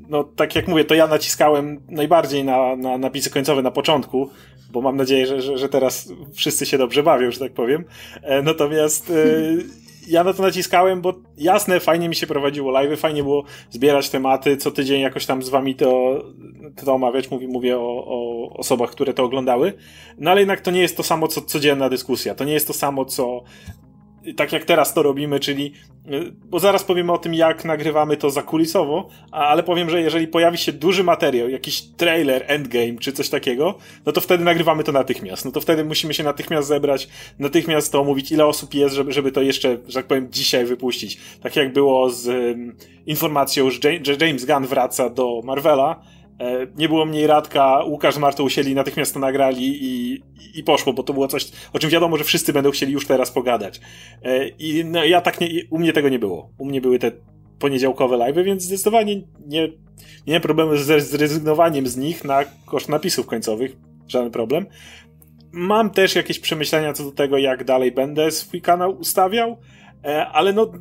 no tak jak mówię, to ja naciskałem najbardziej na, na napisy końcowe na początku, bo mam nadzieję, że, że, że teraz wszyscy się dobrze bawią, że tak powiem. E, natomiast e, ja na to naciskałem, bo jasne, fajnie mi się prowadziło live, fajnie było zbierać tematy, co tydzień jakoś tam z wami to, to omawiać, mówię, mówię o, o osobach, które to oglądały, no ale jednak to nie jest to samo, co codzienna dyskusja, to nie jest to samo, co tak jak teraz to robimy, czyli, y, bo zaraz powiemy o tym, jak nagrywamy to zakulisowo, ale powiem, że jeżeli pojawi się duży materiał, jakiś trailer, endgame czy coś takiego, no to wtedy nagrywamy to natychmiast. No to wtedy musimy się natychmiast zebrać, natychmiast to omówić, ile osób jest, żeby, żeby to jeszcze, że tak powiem, dzisiaj wypuścić. Tak jak było z um, informacją, że James Gunn wraca do Marvela, E, nie było mniej Radka, Łukasz z Martą usieli, natychmiast to nagrali i, i poszło, bo to było coś, o czym wiadomo, że wszyscy będą chcieli już teraz pogadać. E, I no, ja tak nie, u mnie tego nie było. U mnie były te poniedziałkowe live, więc zdecydowanie nie, nie miałem problemu z zrezygnowaniem z nich na koszt napisów końcowych. Żaden problem. Mam też jakieś przemyślenia co do tego, jak dalej będę swój kanał ustawiał, e, ale no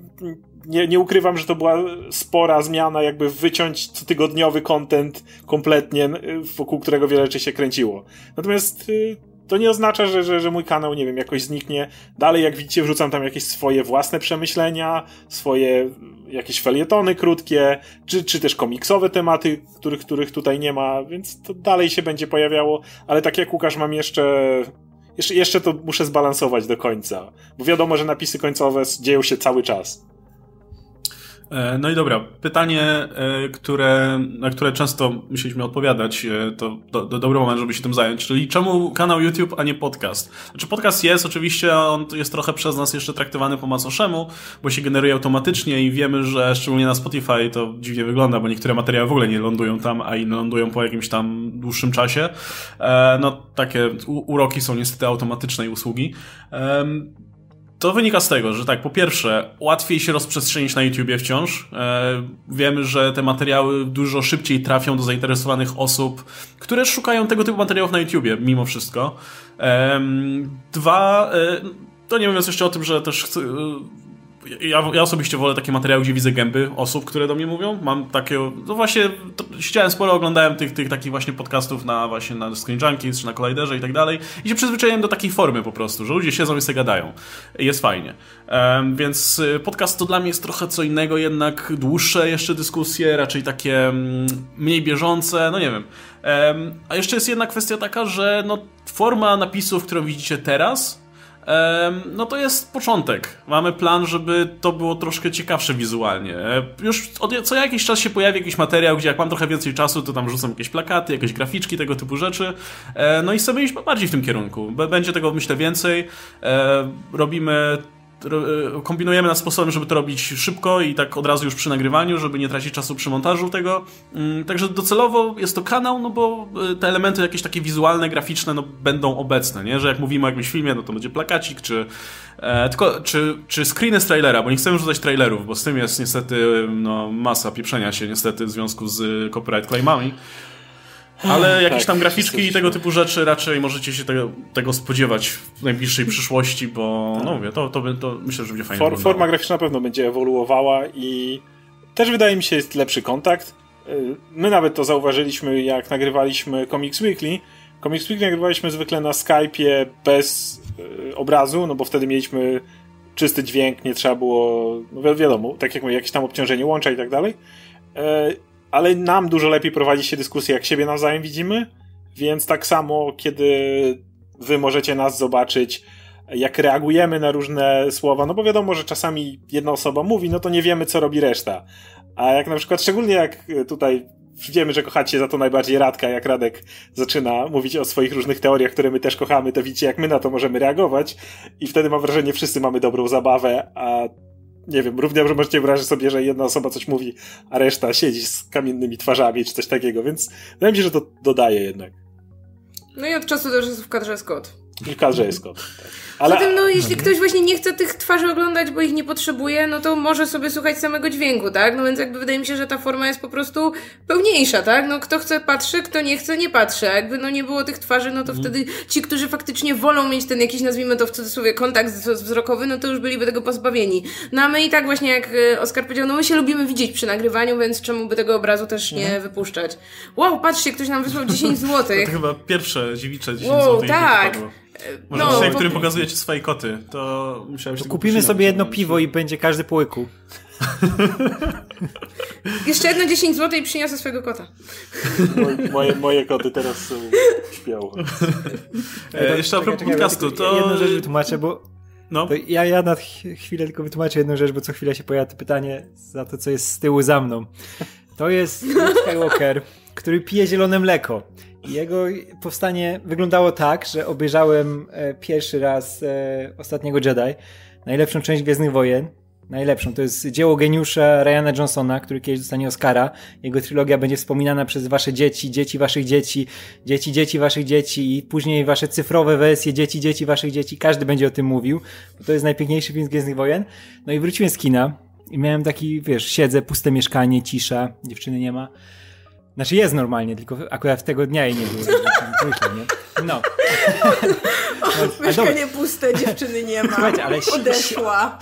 nie, nie ukrywam, że to była spora zmiana, jakby wyciąć cotygodniowy content kompletnie, wokół którego wiele rzeczy się kręciło. Natomiast y, to nie oznacza, że, że, że mój kanał, nie wiem, jakoś zniknie. Dalej, jak widzicie, wrzucam tam jakieś swoje własne przemyślenia, swoje jakieś felietony krótkie, czy, czy też komiksowe tematy, których, których tutaj nie ma, więc to dalej się będzie pojawiało, ale tak jak Łukasz mam jeszcze jeszcze, jeszcze to muszę zbalansować do końca, bo wiadomo, że napisy końcowe dzieją się cały czas. E, no i dobra, pytanie, e, które, na które często musieliśmy odpowiadać, e, to do, do dobry moment, żeby się tym zająć, czyli czemu kanał YouTube, a nie podcast? Znaczy podcast jest oczywiście, on jest trochę przez nas jeszcze traktowany po macoszemu, bo się generuje automatycznie i wiemy, że szczególnie na Spotify to dziwnie wygląda, bo niektóre materiały w ogóle nie lądują tam, a inne lądują po jakimś tam dłuższym czasie. No takie uroki są niestety automatycznej usługi. To wynika z tego, że tak, po pierwsze, łatwiej się rozprzestrzenić na YouTubie wciąż. E, wiemy, że te materiały dużo szybciej trafią do zainteresowanych osób, które szukają tego typu materiałów na YouTubie, mimo wszystko. E, dwa, e, to nie mówiąc jeszcze o tym, że też chcę, ja, ja, osobiście wolę takie materiały, gdzie widzę gęby osób, które do mnie mówią. Mam takie, no właśnie, to, siedziałem sporo, oglądałem tych, tych takich właśnie podcastów na właśnie na Screen Junkies, czy na Colliderze i tak dalej i się przyzwyczaiłem do takiej formy po prostu, że ludzie siedzą i sobie gadają. Jest fajnie. Um, więc y, podcast to dla mnie jest trochę co innego, jednak dłuższe jeszcze dyskusje, raczej takie um, mniej bieżące, no nie wiem. Um, a jeszcze jest jedna kwestia taka, że no, forma napisów, którą widzicie teraz, no to jest początek. Mamy plan, żeby to było troszkę ciekawsze wizualnie. Już od, co jakiś czas się pojawi jakiś materiał, gdzie jak mam trochę więcej czasu, to tam rzucam jakieś plakaty, jakieś graficzki, tego typu rzeczy. E, no i chcemy iść bardziej w tym kierunku. Będzie tego, myślę, więcej. E, robimy kombinujemy nad sposobem, żeby to robić szybko i tak od razu już przy nagrywaniu, żeby nie tracić czasu przy montażu tego. Mm, także docelowo jest to kanał, no bo e, te elementy jakieś takie wizualne, graficzne no, będą obecne, nie? Że jak mówimy o jakimś filmie, no to będzie plakacik, czy, e, tylko, czy, czy screeny z trailera, bo nie chcemy rzucać trailerów, bo z tym jest niestety no, masa pieprzenia się niestety w związku z copyright claimami. Ale jakieś tak, tam graficzki i tego typu rzeczy raczej możecie się tego, tego spodziewać w najbliższej przyszłości, bo tak. no mówię, to, to, to myślę, że będzie fajnie For, Forma graficzna na pewno będzie ewoluowała i też wydaje mi się jest lepszy kontakt. Y, my nawet to zauważyliśmy, jak nagrywaliśmy Comics Weekly. Comics Weekly nagrywaliśmy zwykle na Skype'ie bez y, obrazu, no bo wtedy mieliśmy czysty dźwięk, nie trzeba było, no wiadomo, tak jak mówię, jakieś tam obciążenie łącza i tak dalej. Ale nam dużo lepiej prowadzi się dyskusję, jak siebie nawzajem widzimy, Więc tak samo, kiedy wy możecie nas zobaczyć, jak reagujemy na różne słowa, no bo wiadomo, że czasami jedna osoba mówi, no to nie wiemy, co robi reszta. A jak na przykład, szczególnie jak tutaj wiemy, że kochacie za to najbardziej Radka, jak Radek zaczyna mówić o swoich różnych teoriach, które my też kochamy, to widzicie, jak my na to możemy reagować i wtedy mam wrażenie, wszyscy mamy dobrą zabawę, a nie wiem, równie dobrze możecie wyobrazić sobie, że jedna osoba coś mówi, a reszta siedzi z kamiennymi twarzami czy coś takiego, więc wydaje mi się, że to dodaje jednak. No i od czasu do czasu w kadrze jest kot. W kadrze jest kot. Tak. Ale... Zatem, no, jeśli ktoś właśnie nie chce tych twarzy oglądać, bo ich nie potrzebuje, no to może sobie słuchać samego dźwięku, tak? No więc jakby wydaje mi się, że ta forma jest po prostu pełniejsza, tak? No kto chce patrzy, kto nie chce nie patrzy. A jakby no nie było tych twarzy, no to mm. wtedy ci, którzy faktycznie wolą mieć ten jakiś, nazwijmy to w cudzysłowie, kontakt wzrokowy, no to już byliby tego pozbawieni. No a my i tak właśnie, jak e, Oskar powiedział, no my się lubimy widzieć przy nagrywaniu, więc czemu by tego obrazu też nie mm. wypuszczać? Wow, patrzcie, ktoś nam wysłał 10 złotych. to chyba pierwsze dziewicze 10 wow, złotych. tak. Może no, dzisiaj, w którym pokazujecie swoje koty, to musiałem się... Kupimy sobie jedno piwo i będzie każdy po łyku. Jeszcze jedno 10 zł i przyniosę swojego kota. Moje, moje, koty teraz są śpią. E, jeszcze a propos podcastu, to... Jedną rzecz wytłumaczę, bo no. ja, ja na chwilę tylko wytłumaczę jedną rzecz, bo co chwilę się pojawia to pytanie za to, co jest z tyłu za mną. To jest Skywalker, który pije zielone mleko. Jego powstanie wyglądało tak, że obejrzałem e, pierwszy raz e, Ostatniego Jedi, najlepszą część Gwiezdnych Wojen. Najlepszą. To jest dzieło geniusza Ryana Johnsona, który kiedyś dostanie Oscara. Jego trylogia będzie wspominana przez wasze dzieci, dzieci waszych dzieci, dzieci, dzieci waszych dzieci i później wasze cyfrowe wersje, dzieci, dzieci waszych dzieci. Każdy będzie o tym mówił, bo to jest najpiękniejszy film z Gwiezdnych Wojen. No i wróciłem z kina i miałem taki, wiesz, siedzę, puste mieszkanie, cisza, dziewczyny nie ma. Znaczy jest normalnie, tylko akurat tego dnia jej nie było. Myślę, nie? No. O, mieszkanie puste, dziewczyny nie ma. Słuchajcie, ale Odeszła.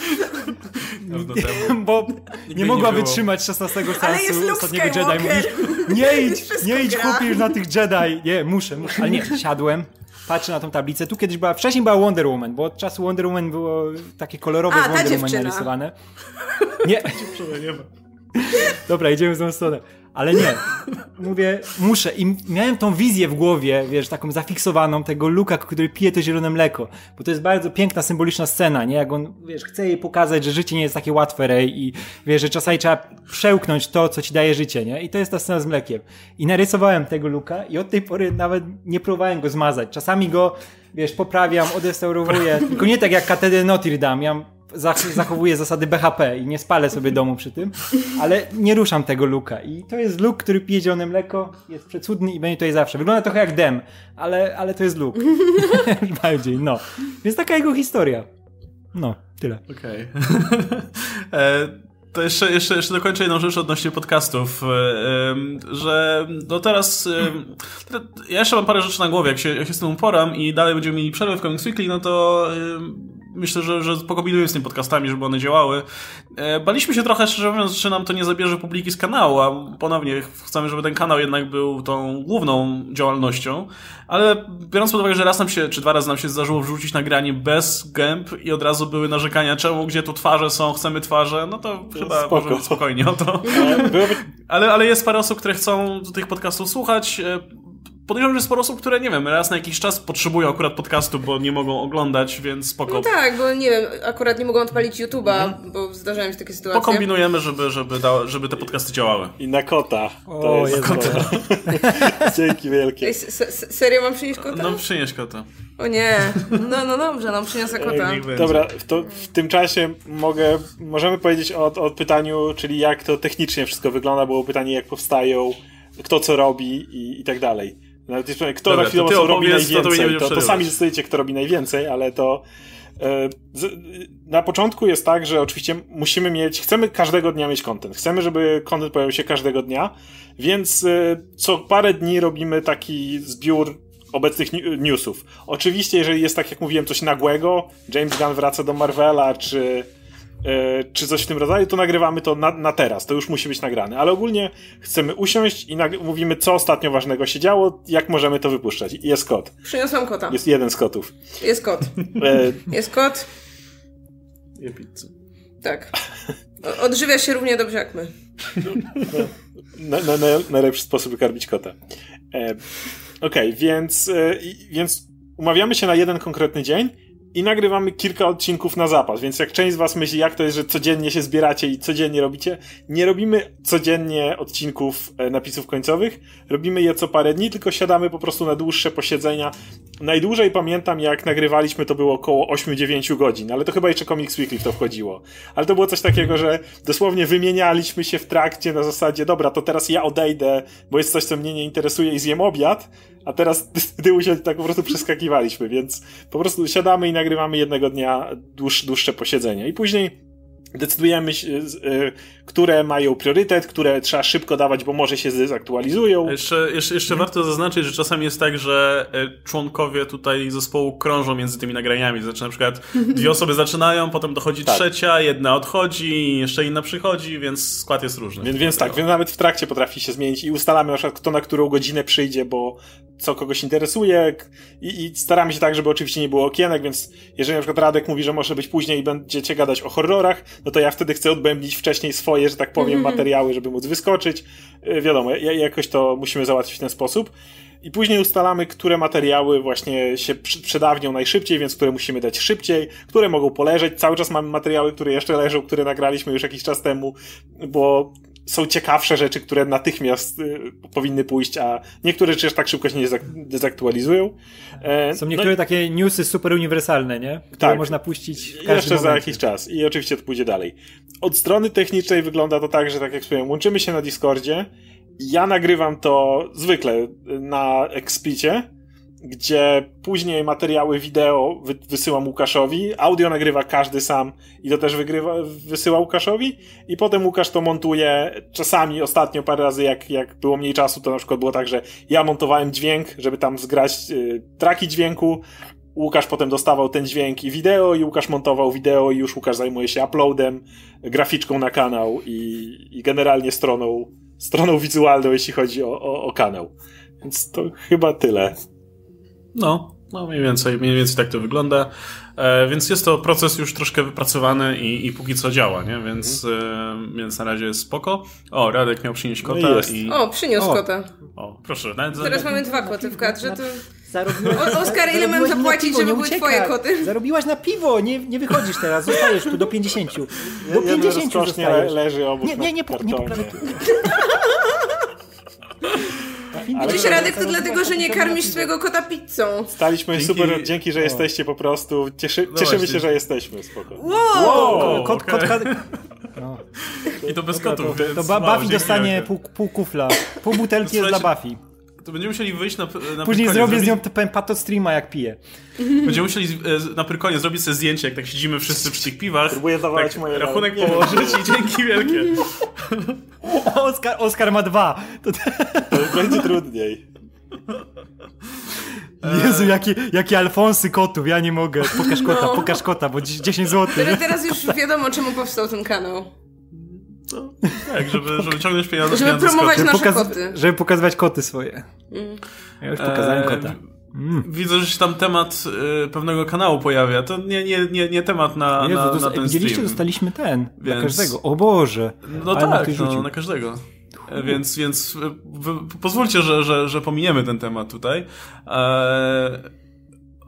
Bo nie mogła nie wytrzymać 16 sensu ostatniego Jedi. Mówisz, nie idź, nie idź chłopie już na tych Jedi. Nie, muszę, muszę. Ale nie, siadłem, patrzę na tą tablicę. Tu kiedyś była, wcześniej była Wonder Woman, bo od czasu Wonder Woman było takie kolorowe A, Wonder Woman narysowane. Nie. nie ma. Dobra, idziemy w tą stronę. Ale nie. Mówię, muszę. I miałem tą wizję w głowie, wiesz, taką zafiksowaną tego Luka, który pije to zielone mleko. Bo to jest bardzo piękna, symboliczna scena, nie? Jak on, wiesz, chce jej pokazać, że życie nie jest takie łatwe, Rej, i wiesz, że czasami trzeba przełknąć to, co ci daje życie, nie? I to jest ta scena z mlekiem. I narysowałem tego Luka i od tej pory nawet nie próbowałem go zmazać. Czasami go, wiesz, poprawiam, odrestaurowuję. Tylko nie tak jak katedrę Notre Dame. Ja zachowuję zasady BHP i nie spalę sobie domu przy tym, ale nie ruszam tego luka. I to jest luk, który pije zielone mleko, jest przecudny i będzie tutaj zawsze. Wygląda trochę jak dem, ale, ale to jest luk. Bardziej, no. Więc taka jego historia. No, tyle. Okej. Okay. E, to jeszcze, jeszcze, jeszcze dokończę jedną rzecz odnośnie podcastów, e, że no teraz ja jeszcze mam parę rzeczy na głowie, jak się, jak się z tym uporam i dalej będziemy mieli przerwę w Comics Weekly, no to myślę, że, że pokombinujemy z tymi podcastami, żeby one działały. E, baliśmy się trochę, szczerze mówiąc, że nam to nie zabierze publiki z kanału, a ponownie chcemy, żeby ten kanał jednak był tą główną działalnością, ale biorąc pod uwagę, że raz nam się, czy dwa razy nam się zdarzyło wrzucić nagranie bez gęb i od razu były narzekania, czemu, gdzie tu twarze są, chcemy twarze, no to chyba Spoko. może być spokojnie o to. Ale, ale jest parę osób, które chcą tych podcastów słuchać, e, podejrzewam, że sporo osób, które, nie wiem, raz na jakiś czas potrzebują akurat podcastu, bo nie mogą oglądać, więc spoko. No tak, bo nie wiem, akurat nie mogą odpalić YouTube'a, mhm. bo zdarzają się takie sytuacje. Pokombinujemy, żeby, żeby, da, żeby te podcasty działały. I na kota. To o, jest kota. Dzięki wielkie. Ej, serio mam przynieść kota? No przynieś kota. O nie, no no dobrze, no przyniosę kota. Dobra, w, to, w tym czasie mogę, możemy powiedzieć o, o pytaniu, czyli jak to technicznie wszystko wygląda, było pytanie jak powstają, kto co robi i, i tak dalej. Nawet kto Dobra, na chwilę robi najwięcej. To, to, to sami zdecydujecie, kto robi najwięcej, ale to e, na początku jest tak, że oczywiście musimy mieć, chcemy każdego dnia mieć content. Chcemy, żeby content pojawił się każdego dnia, więc e, co parę dni robimy taki zbiór obecnych newsów. Oczywiście, jeżeli jest tak, jak mówiłem, coś nagłego, James Gunn wraca do Marvela, czy czy coś w tym rodzaju, to nagrywamy to na, na teraz, to już musi być nagrane. Ale ogólnie chcemy usiąść i mówimy, co ostatnio ważnego się działo, jak możemy to wypuszczać. Jest kot. Przyniosłam kota. Jest jeden z kotów. Jest kot. E, jest kot. Je pizzę. Tak. Odżywia się równie dobrze jak my. No, na, na, na, najlepszy sposób karmić kota. E, Okej, okay, więc, yy, więc umawiamy się na jeden konkretny dzień i nagrywamy kilka odcinków na zapas, więc jak część z was myśli, jak to jest, że codziennie się zbieracie i codziennie robicie, nie robimy codziennie odcinków e, napisów końcowych, robimy je co parę dni, tylko siadamy po prostu na dłuższe posiedzenia. Najdłużej pamiętam, jak nagrywaliśmy, to było około 8-9 godzin, ale to chyba jeszcze Comics Weekly w to wchodziło. Ale to było coś takiego, że dosłownie wymienialiśmy się w trakcie na zasadzie, dobra, to teraz ja odejdę, bo jest coś, co mnie nie interesuje i zjem obiad, a teraz ty usiądź, tak po prostu przeskakiwaliśmy, więc po prostu siadamy i nagrywamy jednego dnia dłuż, dłuższe posiedzenie. I później decydujemy, e, które mają priorytet, które trzeba szybko dawać, bo może się zdezaktualizują. Jeszcze, jeszcze, jeszcze warto zaznaczyć, że czasami jest tak, że e, członkowie tutaj zespołu krążą między tymi nagraniami. Znaczy na przykład dwie osoby zaczynają, potem dochodzi tak. trzecia, jedna odchodzi, jeszcze inna przychodzi, więc skład jest różny. Więc, więc tak, więc nawet w trakcie potrafi się zmienić i ustalamy na przykład kto na którą godzinę przyjdzie, bo co kogoś interesuje i, i staramy się tak, żeby oczywiście nie było okienek, więc jeżeli na przykład Radek mówi, że może być później i będziecie gadać o horrorach, no to ja wtedy chcę odbębnić wcześniej swoje, że tak powiem, mm -hmm. materiały, żeby móc wyskoczyć. Y, wiadomo, jakoś to musimy załatwić w ten sposób. I później ustalamy, które materiały właśnie się przedawnią najszybciej, więc które musimy dać szybciej, które mogą poleżeć. Cały czas mamy materiały, które jeszcze leżą, które nagraliśmy już jakiś czas temu, bo są ciekawsze rzeczy, które natychmiast y, powinny pójść, a niektóre rzeczy tak szybko się nie dezaktualizują. E, są niektóre no, takie newsy super uniwersalne, nie? Które tak, można puścić w Jeszcze za jakiś czas i oczywiście to pójdzie dalej. Od strony technicznej wygląda to tak, że tak jak wspomniałem, łączymy się na Discordzie, ja nagrywam to zwykle na Expicie, gdzie później materiały wideo wy wysyłam Łukaszowi, audio nagrywa każdy sam i to też wygrywa, wysyła Łukaszowi i potem Łukasz to montuje czasami, ostatnio parę razy jak, jak było mniej czasu, to na przykład było tak, że ja montowałem dźwięk, żeby tam zgrać y, traki dźwięku, Łukasz potem dostawał ten dźwięk i wideo i Łukasz montował wideo i już Łukasz zajmuje się uploadem, graficzką na kanał i, i generalnie stroną, stroną wizualną, jeśli chodzi o, o, o kanał. Więc to chyba tyle. No, no mniej więcej, mniej więcej tak to wygląda. E, więc jest to proces już troszkę wypracowany i, i póki co działa, nie? Więc, mhm. e, więc na razie jest spoko. O, Radek miał przynieść kota no i... O, przyniósł o. kota. O, proszę. Nawet Teraz mamy dwa koty w kadrze, to... Zarobiłaś, o, Oskar, ile mam zapłacić, piwo, żeby były twoje koty? Zarobiłaś na piwo, nie, nie wychodzisz teraz, zostajesz tu do 50. Do 50 zostajesz. leży obok Nie, nie, nie, po, nie poprawię. Widzisz, Radek, to dlatego, że nie karmisz swojego kota pizzą. Staliśmy dzięki... super, dzięki, że jesteście po prostu. Cieszy, no cieszymy się, że jesteśmy. Spoko. Wow! wow kot, kot, kot, no. I to bez kotów. To, to Buffy dostanie pół, pół kufla. Pół butelki jest dla Buffy. To będziemy musieli wyjść na, na Później zrobię z nią pato streama jak piję. Będziemy musieli e, na Pyrkonie zrobić sobie zdjęcie, jak tak siedzimy wszyscy przy tych piwach. Próbuję dawać tak, moje rachunek położyć i dzięki wielkie. Oskar, Oskar ma dwa. To, to będzie trudniej. Jezu, jakie, jakie Alfonsy kotów, ja nie mogę. Pokaż kota, no. pokaż kota, bo 10 zł. Teraz już wiadomo, czemu powstał ten kanał. No, tak, żeby, żeby ciągnąć pieniądze. Żeby pieniądze promować nasze pokaz koty. Żeby pokazywać koty swoje. Mm. Ja już pokazałem e, kota. Mm. Widzę, że się tam temat y, pewnego kanału pojawia. To nie, nie, nie, nie temat na, nie, na, to, na ten Widzieliście, stream. dostaliśmy ten. Więc... Na każdego. O Boże. No Ale tak, na, no, na każdego. E, więc, więc pozwólcie, że, że, że pominiemy ten temat tutaj. E,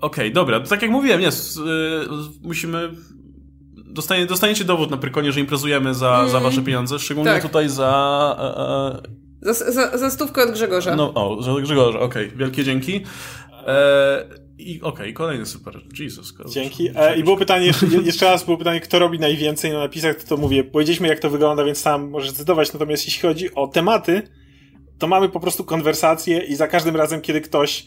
Okej, okay, dobra. Tak jak mówiłem, y, musimy dostanie, dostaniecie dowód na Prykonie, że imprezujemy za, mm. za wasze pieniądze, szczególnie tak. tutaj za... E, e, za, za, za stówkę od Grzegorza. No, o, za Grzegorza, okej. Okay. Wielkie dzięki. E, I okej, okay, kolejny super. Jesus. Dzięki. E, I było pytanie, jeszcze, jeszcze raz było pytanie, kto robi najwięcej na napisach, to, to mówię, powiedzieliśmy jak to wygląda, więc sam możesz zdecydować, natomiast jeśli chodzi o tematy, to mamy po prostu konwersacje i za każdym razem, kiedy ktoś,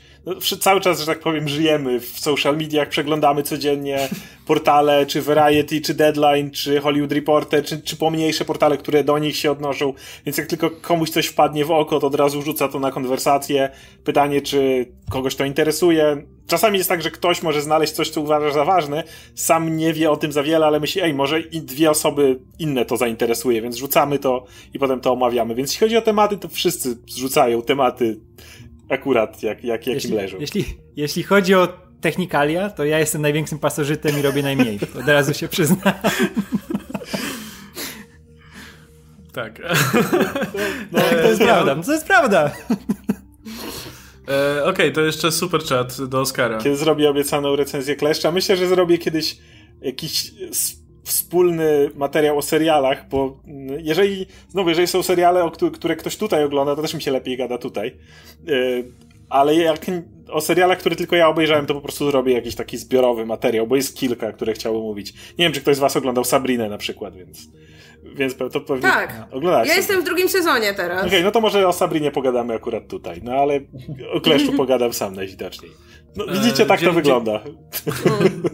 cały czas, że tak powiem, żyjemy w social mediach, przeglądamy codziennie portale, czy Variety, czy Deadline, czy Hollywood Reporter, czy, czy pomniejsze portale, które do nich się odnoszą, więc jak tylko komuś coś wpadnie w oko, to od razu rzuca to na konwersację, pytanie, czy kogoś to interesuje. Czasami jest tak, że ktoś może znaleźć coś, co uważa za ważne, sam nie wie o tym za wiele, ale myśli, ej, może i dwie osoby inne to zainteresuje, więc rzucamy to i potem to omawiamy. Więc jeśli chodzi o tematy, to wszyscy zrzucają tematy akurat jak, jak, jak jeśli, im leżą. Jeśli, jeśli chodzi o technikalia, to ja jestem największym pasożytem i robię najmniej. Od razu się przyznam. Tak. No, to jest prawda. To jest prawda. E, Okej, okay, to jeszcze super chat do Oscara. Kiedy zrobię obiecaną recenzję Kleszcza, myślę, że zrobię kiedyś jakiś wspólny materiał o serialach, bo jeżeli, znowu, jeżeli są seriale, które ktoś tutaj ogląda, to też mi się lepiej gada tutaj. E, ale jak o serialach, które tylko ja obejrzałem, to po prostu zrobię jakiś taki zbiorowy materiał, bo jest kilka, które chciałbym mówić. Nie wiem, czy ktoś z was oglądał Sabrinę na przykład, więc, więc to pewnie tak. oglądałeś. Ja jestem w drugim sezonie teraz. Okej, okay, no to może o Sabrinie pogadamy akurat tutaj, no ale o Kleszczu pogadam sam najwidoczniej. No, widzicie, tak to wygląda.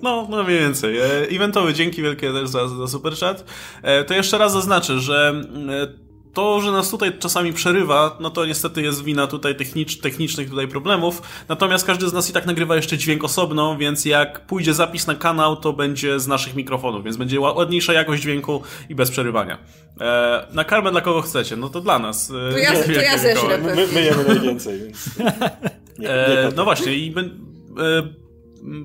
No, no mniej więcej. E, eventowy, dzięki wielkie też za, za super chat. E, to jeszcze raz zaznaczę, że e, to, że nas tutaj czasami przerywa, no to niestety jest wina tutaj technicz, technicznych tutaj problemów. Natomiast każdy z nas i tak nagrywa jeszcze dźwięk osobno, więc jak pójdzie zapis na kanał, to będzie z naszych mikrofonów, więc będzie ładniejsza jakość dźwięku i bez przerywania. E, na karmę dla kogo chcecie? No to dla nas. E, to ja, to ja ześlę. My, my jemy najwięcej, więc... Nie, nie e, no właśnie i... E,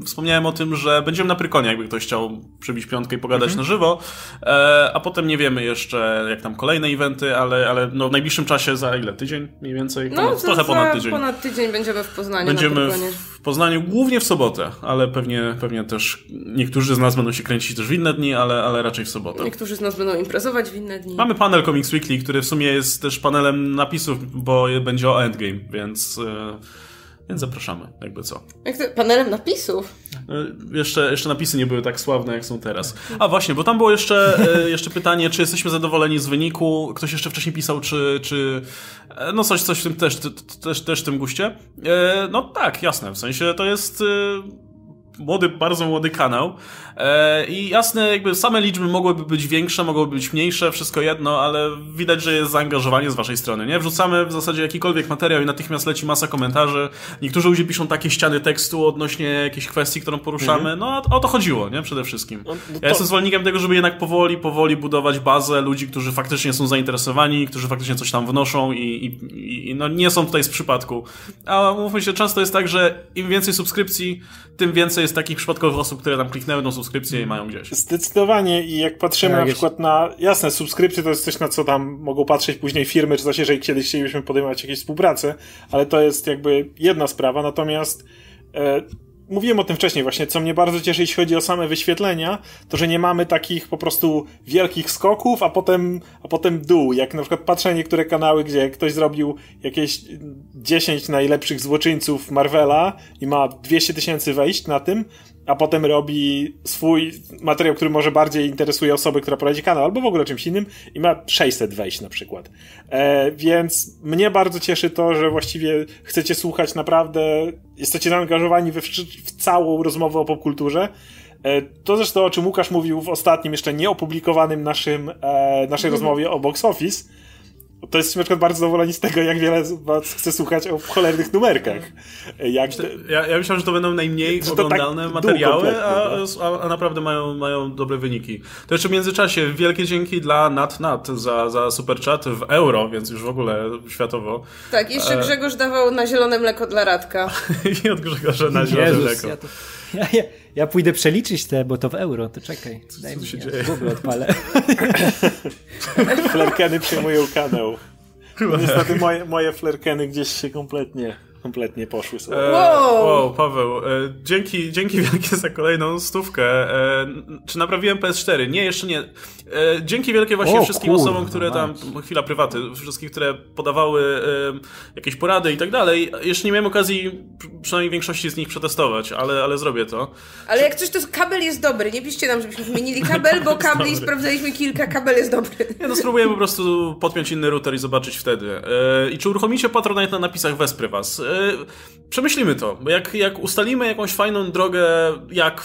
wspomniałem o tym, że będziemy na Prykonie, jakby ktoś chciał przybić piątkę i pogadać mhm. na żywo, e, a potem nie wiemy jeszcze, jak tam kolejne eventy, ale, ale no w najbliższym czasie za ile? Tydzień mniej więcej? No, ponad, trochę ponad tydzień. ponad tydzień będziemy w Poznaniu Będziemy w Poznaniu głównie w sobotę, ale pewnie, pewnie też niektórzy z nas będą się kręcić też w inne dni, ale, ale raczej w sobotę. Niektórzy z nas będą imprezować w inne dni. Mamy panel Comics Weekly, który w sumie jest też panelem napisów, bo będzie o Endgame, więc... E, więc zapraszamy, jakby co. Jak to, panelem napisów? E, jeszcze, jeszcze napisy nie były tak sławne, jak są teraz. A właśnie, bo tam było jeszcze, e, jeszcze pytanie, czy jesteśmy zadowoleni z wyniku. Ktoś jeszcze wcześniej pisał, czy, czy e, no coś, coś w tym też, też, też w tym guście. No tak, jasne, w sensie to jest młody, bardzo młody kanał. E, I jasne, jakby same liczby mogłyby być większe, mogłyby być mniejsze, wszystko jedno, ale widać, że jest zaangażowanie z waszej strony, nie? Wrzucamy w zasadzie jakikolwiek materiał i natychmiast leci masa komentarzy. Niektórzy ludzie piszą takie ściany tekstu odnośnie jakiejś kwestii, którą poruszamy. Mhm. No o to chodziło, nie? Przede wszystkim. No, no to... Ja jestem zwolennikiem tego, żeby jednak powoli, powoli budować bazę ludzi, którzy faktycznie są zainteresowani, którzy faktycznie coś tam wnoszą i, i, i no nie są tutaj z przypadku. A mówmy się, często jest tak, że im więcej subskrypcji, tym więcej jest takich przypadkowych osób, które tam kliknęły tą subskrypcję i mają gdzieś. Zdecydowanie i jak patrzymy tak, na przykład na, jasne, subskrypcje to jest coś, na co tam mogą patrzeć później firmy, czy coś, jeżeli kiedyś chcielibyśmy podejmować jakieś współpracę, ale to jest jakby jedna sprawa, natomiast e, mówiłem o tym wcześniej właśnie, co mnie bardzo cieszy, jeśli chodzi o same wyświetlenia, to że nie mamy takich po prostu wielkich skoków, a potem, a potem dół. Jak na przykład patrzę na niektóre kanały, gdzie ktoś zrobił jakieś 10 najlepszych złoczyńców Marvela i ma 200 tysięcy wejść na tym, a potem robi swój materiał, który może bardziej interesuje osobę, która prowadzi kanał, albo w ogóle czymś innym i ma 600 wejść na przykład. E, więc mnie bardzo cieszy to, że właściwie chcecie słuchać naprawdę, jesteście zaangażowani w, w całą rozmowę o popkulturze. E, to zresztą, o czym Łukasz mówił w ostatnim, jeszcze nieopublikowanym naszym, e, naszej rozmowie o box office, to jest na przykład bardzo zadowoleni z tego, jak wiele z was chce słuchać o cholernych numerkach. Jak... Ja, ja myślałem, że to będą najmniej to tak oglądalne tak materiały, a, a, a, naprawdę mają, mają dobre wyniki. To jeszcze w międzyczasie wielkie dzięki dla Nat Nat za, za super chat w euro, więc już w ogóle światowo. Tak, jeszcze e, Grzegorz dawał na zielone mleko dla Radka. I od Grzegorza na zielone Jezus, mleko. Ja to... Ja, ja, ja, pójdę przeliczyć te, bo to w euro, to czekaj. Daj co, co się ja dzieje? Google odpalę. Flerkeny przyjmują kanał. Niestety moje, moje flerkeny gdzieś się kompletnie kompletnie poszły sobie. E, wow. wow, Paweł, e, dzięki, dzięki wielkie za kolejną stówkę. E, czy naprawiłem PS4? Nie, jeszcze nie. Dzięki wielkie właśnie o, wszystkim kurde, osobom, które tam, chwila prywaty, wszystkich, które podawały jakieś porady i tak dalej. Jeszcze nie miałem okazji przynajmniej większości z nich przetestować, ale, ale zrobię to. Ale jak coś, to kabel jest dobry. Nie piszcie nam, żebyśmy wymienili kabel, bo kabli sprawdzaliśmy kilka, kabel jest dobry. Ja no spróbuję po prostu podpiąć inny router i zobaczyć wtedy. I czy uruchomicie Patronite na napisach, wesprę was. Przemyślimy to, jak, jak ustalimy jakąś fajną drogę, jak,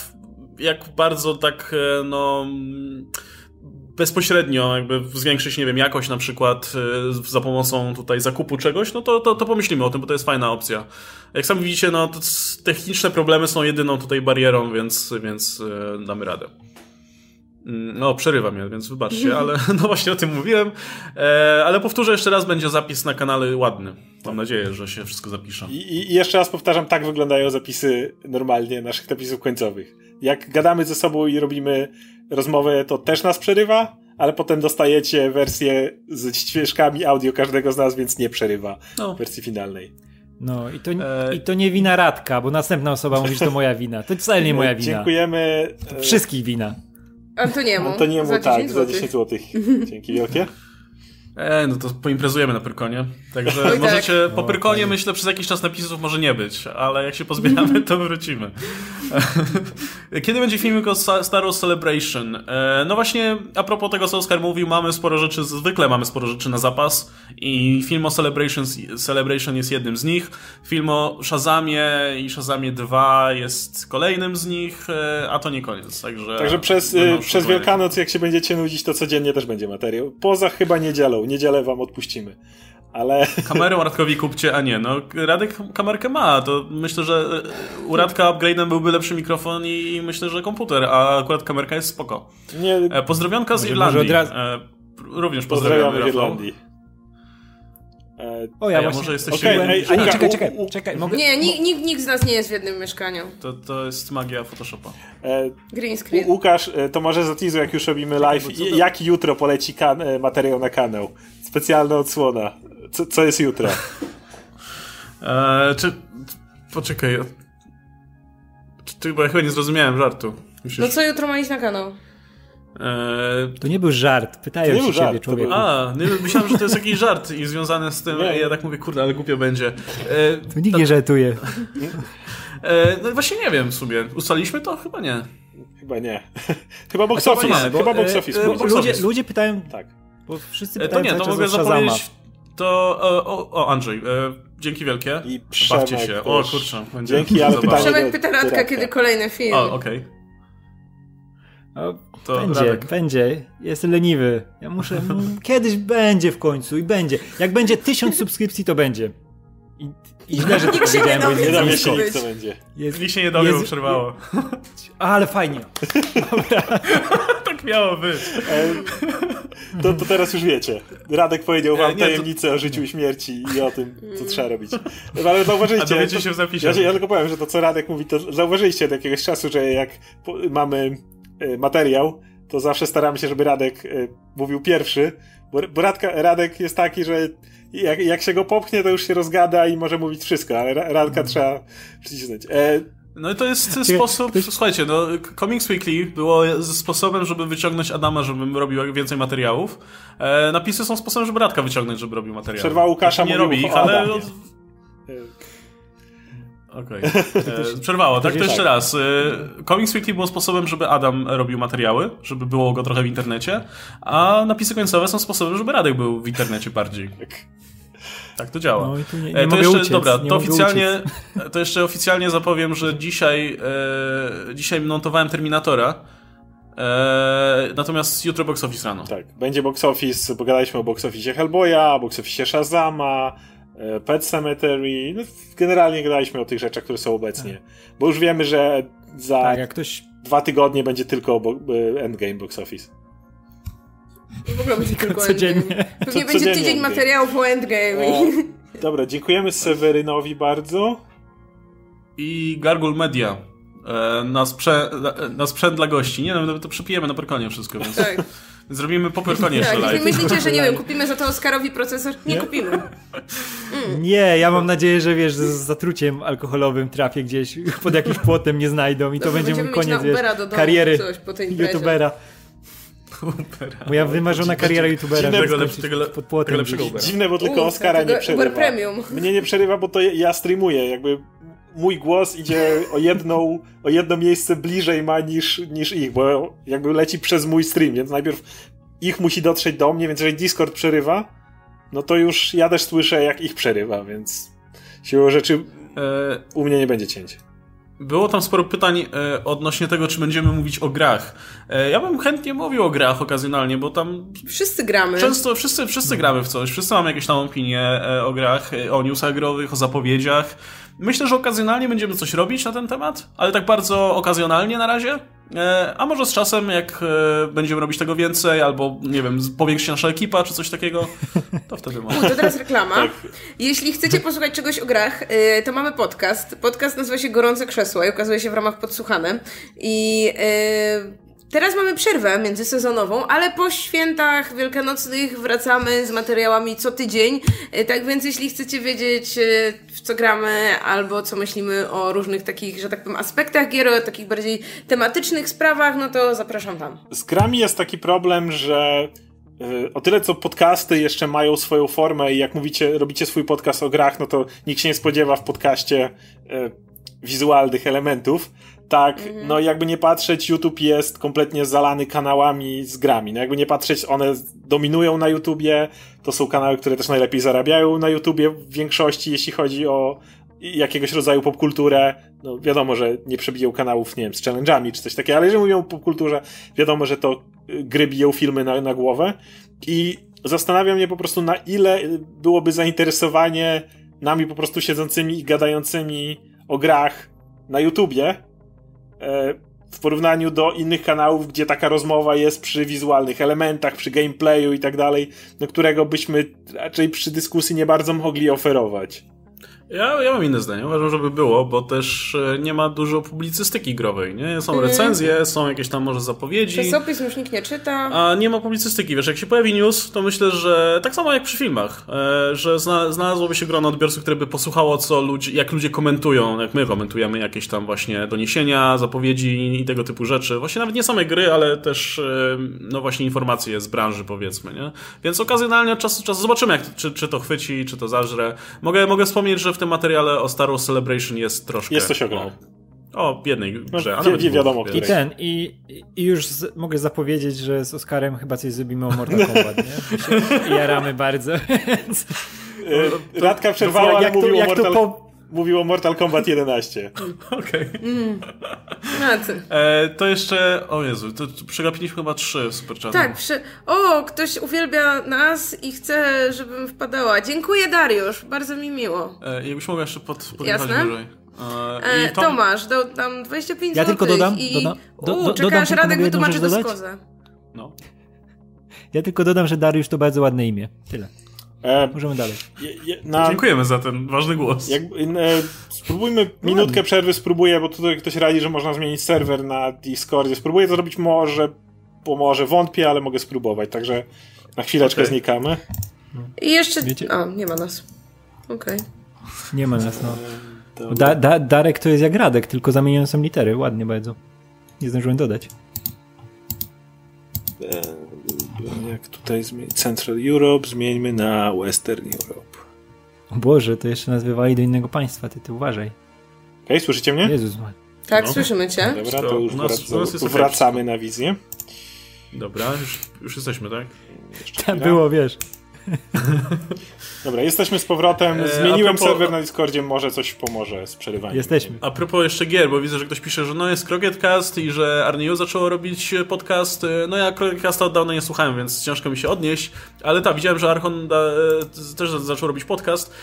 jak bardzo tak, e, no bezpośrednio jakby zwiększyć, nie wiem, jakość na przykład e, za pomocą tutaj zakupu czegoś, no to, to, to pomyślimy o tym, bo to jest fajna opcja. Jak sami widzicie, no techniczne problemy są jedyną tutaj barierą, więc, więc e, damy radę. Mm, no, przerywa mnie, więc wybaczcie, ale no właśnie o tym mówiłem. E, ale powtórzę jeszcze raz, będzie zapis na kanale ładny. Mam nadzieję, że się wszystko zapisze. I, I, jeszcze raz powtarzam, tak wyglądają zapisy normalnie naszych napisów końcowych. Jak gadamy ze sobą i robimy rozmowę, to też nas przerywa, ale potem dostajecie wersję z ścieżkami audio każdego z nas, więc nie przerywa no. wersji finalnej. No i to, e... i to nie wina Radka, bo następna osoba mówi, że to moja wina. To wcale nie moja wina. Dziękujemy. To wszystkich wina. Antoniemu. Antoniemu, za tak, 10 za 10 zł. Dzięki wielkie. E, no to poimprezujemy na Pyrkonie. Także Oj, tak. możecie, po Pyrkonie myślę przez jakiś czas napisów może nie być, ale jak się pozbieramy, to wrócimy. Kiedy będzie filmik o Star Wars Celebration? E, no właśnie, a propos tego, co Oskar mówił, mamy sporo rzeczy, zwykle mamy sporo rzeczy na zapas i film o Celebration, Celebration jest jednym z nich. Film o Shazamie i Shazamie 2 jest kolejnym z nich, e, a to nie koniec, także... Także przez, przez. Wielkanoc, jak się będziecie nudzić, to codziennie też będzie materiał. Poza chyba niedzielą. Niedzielę wam odpuścimy. Ale Kamerę Radkowi kupcie, a nie. No, Radek kamerkę ma, to myślę, że u Radka upgrade'em byłby lepszy mikrofon i myślę, że komputer, a akurat kamerka jest spoko. nie E, pozdrowionka z Irlandii. razu- E, również pozdrawiamy, pozdrawiamy. Irlandii. O, ja a właśnie... może jesteście... Byłem- ej, A nie, Łuka- czekaj, u- czekaj, u- czekaj. Mogę... Nie, nikt, nikt, z nas nie jest w jednym mieszkaniu. To, to jest magia Photoshopa. e, Green U- screen. Łukasz, e, to może zatizuj, jak już robimy live, i- jaki jutro poleci kan- e, materiał na kanał? Specjalna odsłona. Co, co jest jutro? E, czy... Poczekaj. Czy, czy, bo ja chyba nie zrozumiałem żartu. Musisz... No co jutro ma iść na kanał? E, To nie był żart. Pytają To nie się ciebie, żart, to człowieku. był- a, nie, myślałem, że to jest jakiś żart i związany z tym, Nie. ja tak mówię, kurde, ale głupio będzie. E, Tu nikt nie żartuje. e, no właśnie nie wiem w sumie. Ustaliliśmy to? Chyba nie. Chyba nie. Chyba box office. mamy? Bo, Chyba box e, office. e, box Ludzie, office. ludzie pytają, Tak. bo wszyscy E, To pytają nie, to mogę o zapowiedzieć. To. O, o, o Andrzej, e, dzięki wielkie. I Bawcie Przemek się. O też. kurczę, będzie. Dzięki, ale Przemek pyta Radka, kiedy kolejny film. O, okej. O, To będzie, Radek. będzie. Jestem leniwy. Ja muszę. Kiedyś będzie w końcu i będzie. Jak będzie tysiąc subskrypcji, to będzie. I, i źle, że to Nikt się powiedziałem, nie bo Nie jest dowie Jest się nikt, co będzie. Jest, Nikt się nie dowie, bo jest- przerwało. Ale fajnie. tak miało być. To, to teraz już wiecie. Radek powiedział wam E, nie, to- tajemnicę o życiu i śmierci i o tym, co trzeba robić. Ale zauważyliście... A to- się w zapisie. Ja, ja tylko powiem, że to, co Radek mówi, to zauważyliście od jakiegoś czasu, że jak po, mamy materiał, to zawsze staramy się, żeby Radek e, mówił pierwszy, bo, bo Radka, Radek jest taki, że jak, jak się go popchnie, to już się rozgada i może mówić wszystko, ale Ra- Radka trzeba przycisnąć. E, No i to jest sposób, słuchajcie, no Comics Weekly było sposobem, żeby wyciągnąć Adama, żebym robił więcej materiałów. E, napisy są sposobem, żeby Radka wyciągnąć, żeby robił materiały. Przerwał Łukasza, nie mówił robi ich, ale... Adamie. Okej. E, Przerwało, tak? To jeszcze tak. raz. E, Comics Weekly było sposobem, żeby Adam robił materiały, żeby było go trochę w internecie, a napisy końcowe są sposobem, żeby Radek był w internecie bardziej. Tak to działa. No i tu nie, nie E, to mogę jeszcze, uciec, dobra, nie to oficjalnie, uciec. to jeszcze oficjalnie zapowiem, że dzisiaj, e, dzisiaj montowałem Terminatora, e, natomiast jutro box office rano. Tak, będzie box office, pogadaliśmy o box office Hellboya, box office Shazama, Pet Cemetery, no, generalnie gadaliśmy o tych rzeczach, które są obecnie. Bo już wiemy, że za Tak, jak ktoś. dwa tygodnie będzie tylko bo, e, Endgame box office. W ogóle będzie tylko Codziennie. Endgame. Pewnie Co- będzie codziennie tydzień Endgame. materiału po Endgame. E, dobra, dziękujemy Sewerynowi bardzo. I Gargul Media e, na, sprze, na, na sprzęt dla gości. Nie no, to przepijemy na perkonie wszystko, więc Tak. Zrobimy po jeszcze Tak, jeśli live. myślicie, że nie wiem, kupimy za to Oscarowi procesor, nie kupimy. Nie, ja mam nadzieję, że wiesz, z zatruciem alkoholowym trafię gdzieś pod jakimś płotem, nie znajdą i to Dobrze, będzie mój koniec wiesz, Ubera do domu kariery coś po tej imprezie. youtubera. Moja wymarzona kariera youtubera. Dziwnego, żeby lepszy- tego pod płotem tego lepszego. Ubera. Dziwne, bo tylko U, Oscara tego nie przerywa. Uber Premium. Mnie nie przerywa, bo to ja streamuję, jakby mój głos idzie o jedną, o jedno miejsce bliżej ma niż, niż ich, bo jakby leci przez mój stream, więc najpierw ich musi dotrzeć do mnie, więc jeżeli Discord przerywa, no to już ja też słyszę, jak ich przerywa, więc siłą rzeczy E, u mnie nie będzie cięć. Było tam sporo pytań e, odnośnie tego, czy będziemy mówić o grach. E, ja bym chętnie mówił o grach okazjonalnie, bo tam Wszyscy gramy. często wszyscy, wszyscy gramy w coś, wszyscy mamy jakieś tam opinie o grach, o newsach growych, o zapowiedziach. Myślę, że okazjonalnie będziemy coś robić na ten temat, ale tak bardzo okazjonalnie na razie. E, a może z czasem, jak e, będziemy robić tego więcej, albo nie wiem, powiększy się nasza ekipa, czy coś takiego, to wtedy może. U, to teraz reklama. Tak. Jeśli chcecie posłuchać czegoś o grach, y, to mamy podcast. Podcast nazywa się Gorące Krzesło i ukazuje się w ramach Podsłuchane. I Teraz mamy przerwę międzysezonową, ale po świętach wielkanocnych wracamy z materiałami co tydzień. E, tak więc jeśli chcecie wiedzieć, e, w co gramy, albo co myślimy o różnych takich, że tak powiem, aspektach gier, o takich bardziej tematycznych sprawach, no to zapraszam tam. Z grami jest taki problem, że e, o tyle co podcasty jeszcze mają swoją formę i jak mówicie, robicie swój podcast o grach, no to nikt się nie spodziewa w podcaście wizualnych elementów tak, mhm. no jakby nie patrzeć, YouTube jest kompletnie zalany kanałami z grami. No jakby nie patrzeć, one dominują na YouTubie, to są kanały, które też najlepiej zarabiają na YouTubie w większości, jeśli chodzi o jakiegoś rodzaju popkulturę. No wiadomo, że nie przebiją kanałów, nie wiem, z challenge'ami czy coś takiego, ale jeżeli mówią o popkulturze, wiadomo, że to y, gry biją filmy na, na głowę i zastanawiam mnie po prostu na ile byłoby zainteresowanie nami po prostu siedzącymi i gadającymi o grach na YouTubie, w porównaniu do innych kanałów, gdzie taka rozmowa jest przy wizualnych elementach, przy gameplayu i tak dalej, no którego byśmy raczej przy dyskusji nie bardzo mogli oferować. Ja, ja mam inne zdanie. Uważam, żeby było, bo też e, nie ma dużo publicystyki growej, nie? Są mhm. recenzje, są jakieś tam może zapowiedzi. Czasopis już nikt nie czyta. A nie ma publicystyki. Wiesz, jak się pojawi news, to myślę, że tak samo jak przy filmach, e, że zna, znalazłoby się grono odbiorców, które by posłuchało, co ludzie, jak ludzie komentują, jak my komentujemy jakieś tam właśnie doniesienia, zapowiedzi i tego typu rzeczy. Właśnie nawet nie same gry, ale też e, no właśnie informacje z branży, powiedzmy, nie? Więc okazjonalnie od czasu do czasu zobaczymy, jak, czy, czy to chwyci, czy to zażre. Mogę, mogę wspomnieć, że w tym materiale o Star Wars Celebration jest troszkę... Jest coś o grach. O, jednej no, grze, no, wi- wiadomo, I ten, i, i już z, mogę zapowiedzieć, że z Oskarem chyba coś zrobimy o Mortal Kombat, nie? jaramy bardzo, więc... E, Radka przerwała, ale mówił o Mortal... Po... Mówił o Mortal Kombat 11. Okej. Okay. Mm. E, to jeszcze, o Jezu, to, to przegapiliśmy chyba trzy superczaty. Tak, przy... o, ktoś uwielbia nas i chce, żebym wpadała. Dziękuję Dariusz, bardzo mi miło. E, jakbyś mogła jeszcze pod, podjechać Jasne? wyżej. E, Tom... Tomasz, do, dam 25 Ja tylko dodam, i... dodam, do, do, czekaj, aż Radek wytłumaczy do skozę. No. Ja tylko dodam, że Dariusz to bardzo ładne imię. Tyle. E, Możemy dalej. Je, je, na, Dziękujemy za ten ważny głos. Jak, e, spróbujmy, minutkę przerwy spróbuję, bo tutaj ktoś radzi, że można zmienić serwer na Discordzie. Spróbuję to zrobić może, pomoże, wątpię, ale mogę spróbować, także na chwileczkę okay. znikamy. I jeszcze... Wiecie? A, nie ma nas. Okej. Okay. Nie ma nas, no. Da, da, Darek to jest jak Radek, tylko zamienione są litery. Ładnie bardzo. Nie zdążyłem dodać. E, jak tutaj zmienić Central Europe, zmieńmy na Western Europe. O Boże, to jeszcze nazywali do innego państwa, ty, ty uważaj. Okej, okay, słyszycie mnie? Jezus. Tak, no. słyszymy cię. Dobra, to już nas, wrac wracamy na wizję. Dobra, już, już jesteśmy, tak? Tam było, wiesz. Dobra, jesteśmy z powrotem. E, Zmieniłem propos... serwer na Discordzie, może coś pomoże z przerywaniem. Jesteśmy. A propos jeszcze gier, bo widzę, że ktoś pisze, że no jest Crocketcast i że Arneo zaczęło robić podcast. No ja Crocketcasta od dawna nie słuchałem, więc ciężko mi się odnieść. Ale tak, widziałem, że Archon da, e, też zaczął robić podcast.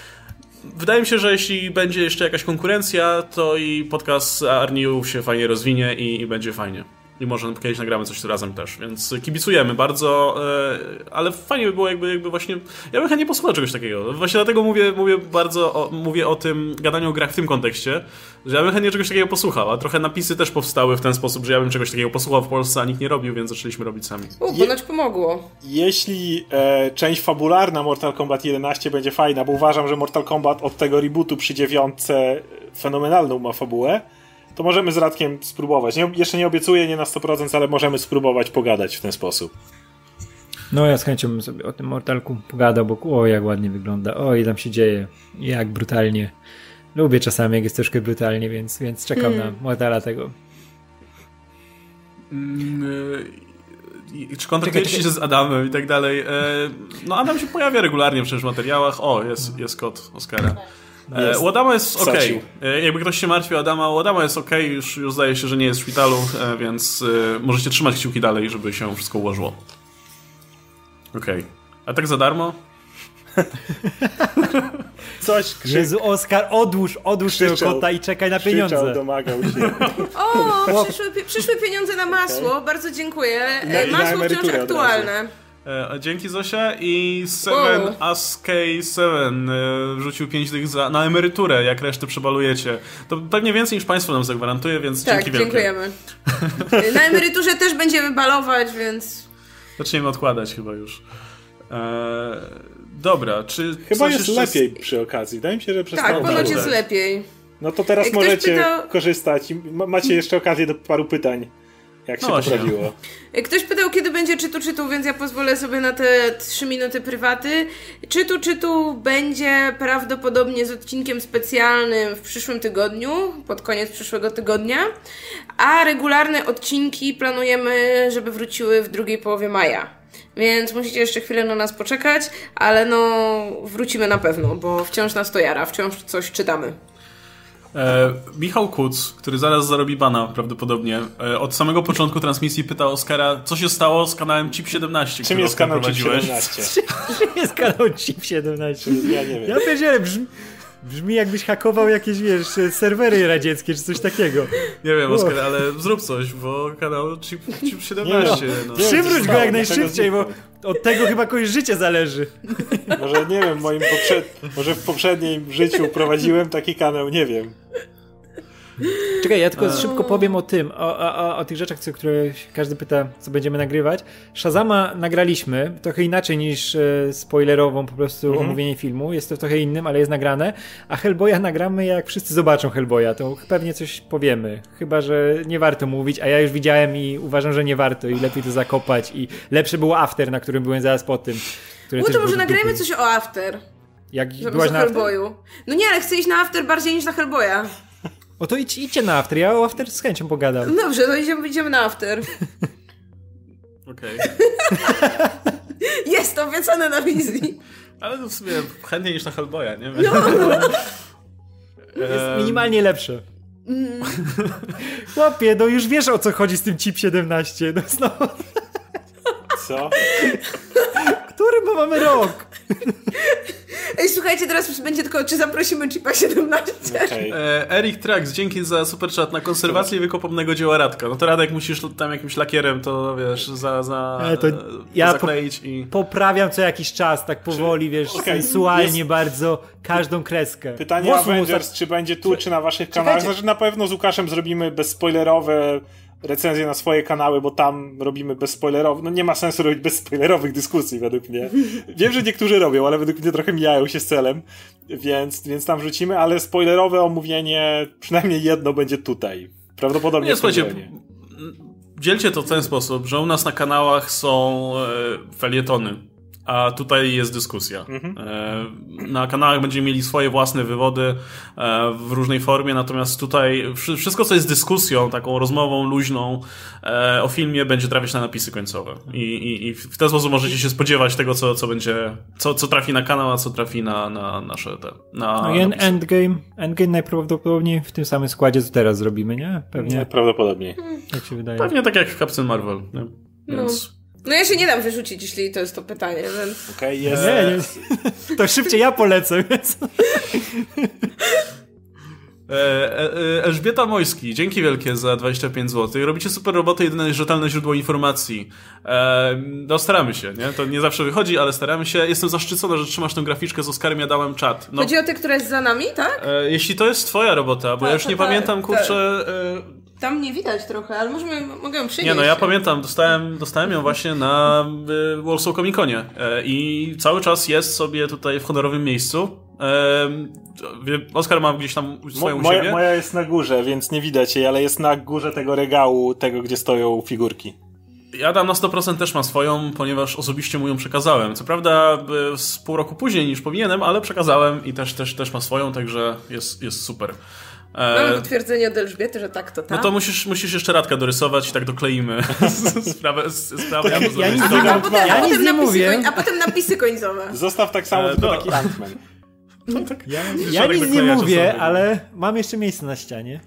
Wydaje mi się, że jeśli będzie jeszcze jakaś konkurencja, to i podcast Arniu się fajnie rozwinie i, i będzie fajnie. I może kiedyś nagramy coś razem też, więc kibicujemy bardzo, e, ale fajnie by było jakby, jakby właśnie, ja bym chętnie posłuchał czegoś takiego. Właśnie dlatego mówię, mówię bardzo, o, mówię o tym gadaniu o grach w tym kontekście, że ja bym chętnie czegoś takiego posłuchał, a trochę napisy też powstały w ten sposób, że ja bym czegoś takiego posłuchał w Polsce, a nikt nie robił, więc zaczęliśmy robić sami. U, ponoć pomogło. Jeśli e, część fabularna Mortal Kombat 11 będzie fajna, bo uważam, że Mortal Kombat od tego rebootu przy dziewiątce fenomenalną ma fabułę, to możemy z Radkiem spróbować. Nie, jeszcze nie obiecuję, nie na 100%, ale możemy spróbować pogadać w ten sposób. No ja z chęcią bym sobie o tym Mortalku pogadał, bo o jak ładnie wygląda, o i tam się dzieje, jak brutalnie. Lubię czasami, jak jest troszkę brutalnie, więc, więc czekam hmm. na Mortala tego. Mm, y, czy kontaktujecie się z Adamem i tak dalej? E, no Adam się pojawia regularnie przecież w materiałach. O, jest, jest kod Oscara. Jest. U Adama jest ok. E, jakby ktoś się martwi o Adama, u Adama jest ok, już, już zdaje się, że nie jest w szpitalu, e, więc e, możecie trzymać kciuki dalej, żeby się wszystko ułożyło. Ok. A tak za darmo? Coś krzyk... Jezu, Oskar, odłóż, odłóż krzyczał, tego kota i czekaj na pieniądze. Krzyczał, domagał się. O, przyszły, przyszły pieniądze na masło, okay. bardzo dziękuję. masło wciąż aktualne. E, dzięki Zosia i Seven Wow. ASK7 e, wrzucił 5 tych za, na emeryturę, jak resztę przebalujecie. To pewnie więcej niż państwo nam zagwarantuje, więc Tak, dzięki wielkie. dziękujemy. Na emeryturze też będziemy balować, więc... Zaczniemy odkładać chyba już. E, dobra, czy Chyba jest jeszcze lepiej przy okazji. Wydaje mi się, że przez Tak, ponoć tak. jest lepiej. No to teraz ktoś możecie pytał- korzystać. Macie jeszcze okazję do paru pytań. Jak się No poprawiło. Ktoś pytał, kiedy będzie czytu czytu, więc ja pozwolę sobie na te 3 minuty prywaty. Czytu czytu będzie prawdopodobnie z odcinkiem specjalnym w przyszłym tygodniu, pod koniec przyszłego tygodnia, a regularne odcinki planujemy, żeby wróciły w drugiej połowie maja. Więc musicie jeszcze chwilę na nas poczekać, ale no wrócimy na pewno, bo wciąż nas to jara, wciąż coś czytamy. E, Michał Kuc, który zaraz zarobi bana prawdopodobnie, e, od samego początku transmisji pytał Oskara, co się stało z kanałem Chip17, Czym który jest kanał prowadziłeś. 17? Jest kanał Chip 17. Ja nie wiem. Ja pierdzielę, brzmi, brzmi jakbyś hakował jakieś, wiesz, serwery radzieckie czy coś takiego. Nie wiem. Oskar, ale zrób coś, bo kanał Chip, Chip 17. Nie, no. nie. Przywróć go jak najszybciej, bo od tego chyba kogoś życie zależy. Może nie wiem, moim poprzed... może w poprzednim życiu prowadziłem taki kanał, nie wiem. Czekaj, ja tylko szybko powiem o tym, o, o, o, tych rzeczach, które każdy pyta, co będziemy nagrywać. Shazama nagraliśmy, trochę inaczej niż e, spoilerową po prostu Mhm. omówienie filmu, jest to trochę innym, ale jest nagrane, a Hellboya nagramy jak wszyscy zobaczą Hellboya, to pewnie coś powiemy, chyba, że nie warto mówić, a ja już widziałem i uważam, że nie warto i lepiej to zakopać i lepsze było After, na którym byłem zaraz po tym. No to może nagrajmy coś o After. Jak Zamiast byłaś na After? Hellboyu. No nie, ale chcę iść na After bardziej niż na Hellboya. O to idź, idźcie na After, ja o After z chęcią pogadam. Dobrze, to idziemy, idziemy na After. Okej. Jest to obiecane na wizji. Ale to w sumie chętniej niż na Hellboya, nie? No. Jest minimalnie lepsze. Chłopie, no już wiesz o co chodzi z tym chip 17. No znowu, Co? Który my mamy rok? Ej, słuchajcie, teraz będzie tylko, czy zaprosimy Chipa 17? Okej. E, Eric Trax, dzięki za super chat na konserwację wykopomnego dzieła Radka. No to Radek musisz tam jakimś lakierem to, wiesz, za, za to ja zakleić i... Poprawiam co jakiś czas, tak powoli, wiesz, Okej, sensualnie jest- bardzo każdą kreskę. Pytanie Włosów Avengers, czy będzie tu, czy na waszych kanałach? Znaczy na pewno z Łukaszem zrobimy bezspoilerowe recenzje na swoje kanały, bo tam robimy bezspoilerowe. No nie ma sensu robić bezspoilerowych dyskusji według mnie. Wiem, że niektórzy robią, ale według mnie trochę mijają się z celem, więc, więc tam wrzucimy, ale spoilerowe omówienie, przynajmniej jedno będzie tutaj. Prawdopodobnie Nie, słuchajcie, dzielcie to w ten sposób, że u nas na kanałach są e, felietony, a tutaj jest dyskusja. E, na kanałach będziemy mieli swoje własne wywody e, w różnej formie, natomiast tutaj wszy- wszystko, co jest dyskusją, taką rozmową luźną e, o filmie, będzie trafiać na napisy końcowe. I, i, I w ten sposób możecie się spodziewać tego, co, co będzie, co, co trafi na kanał, a co trafi na, na nasze te, na No i napisy. Endgame, Endgame najprawdopodobniej w tym samym składzie, co teraz zrobimy, nie? Pewnie, Prawdopodobnie. tak się wydaje. Pewnie tak jak Captain Marvel. Nie? Więc... No ja się nie dam wyrzucić, jeśli to jest to pytanie, więc... Okej, jest. Nie, nie, to szybciej ja polecę, więc... E, e, e, Elżbieta Mojski, dzięki wielkie za 25 zł. Robicie super robotę, jedyne rzetelne źródło informacji. No staramy się, nie? To nie zawsze wychodzi, ale staramy się. Jestem zaszczycony, że trzymasz tę graficzkę z Oskarem, ja dałem czat. No, Chodzi o tę, która jest za nami, tak? jeśli to jest twoja robota, bo ja już Tak, nie tak, pamiętam, tak. kurczę... Tam nie widać trochę, ale możemy, mogę ją przynieść. nie, no ja pamiętam, dostałem, dostałem ją właśnie na e, Warsaw Comic Conie e, i cały czas jest sobie tutaj w honorowym miejscu. Oskar ma gdzieś tam swoją moja, siebie. moja jest na górze, więc nie widać jej, ale jest na górze tego regału, tego gdzie stoją figurki. Ja tam na 100% też mam swoją, ponieważ osobiście mu ją przekazałem. Co prawda e, z pół roku później niż powinienem, ale przekazałem i też, też, też ma swoją, także jest, jest super. Mamy E, potwierdzenie od Elżbiety, że tak to tak. no to musisz, musisz jeszcze Radka dorysować i tak dokleimy sprawę. sprawę Ja- ja, nic a, nie a, potem, Ja nic nie napisy mówię. koń, a potem napisy końcowe. Zostaw tak samo, E, tylko no. taki Ant-Man. Ja, ja nic nie mówię, sobie. ale mam jeszcze miejsce na ścianie.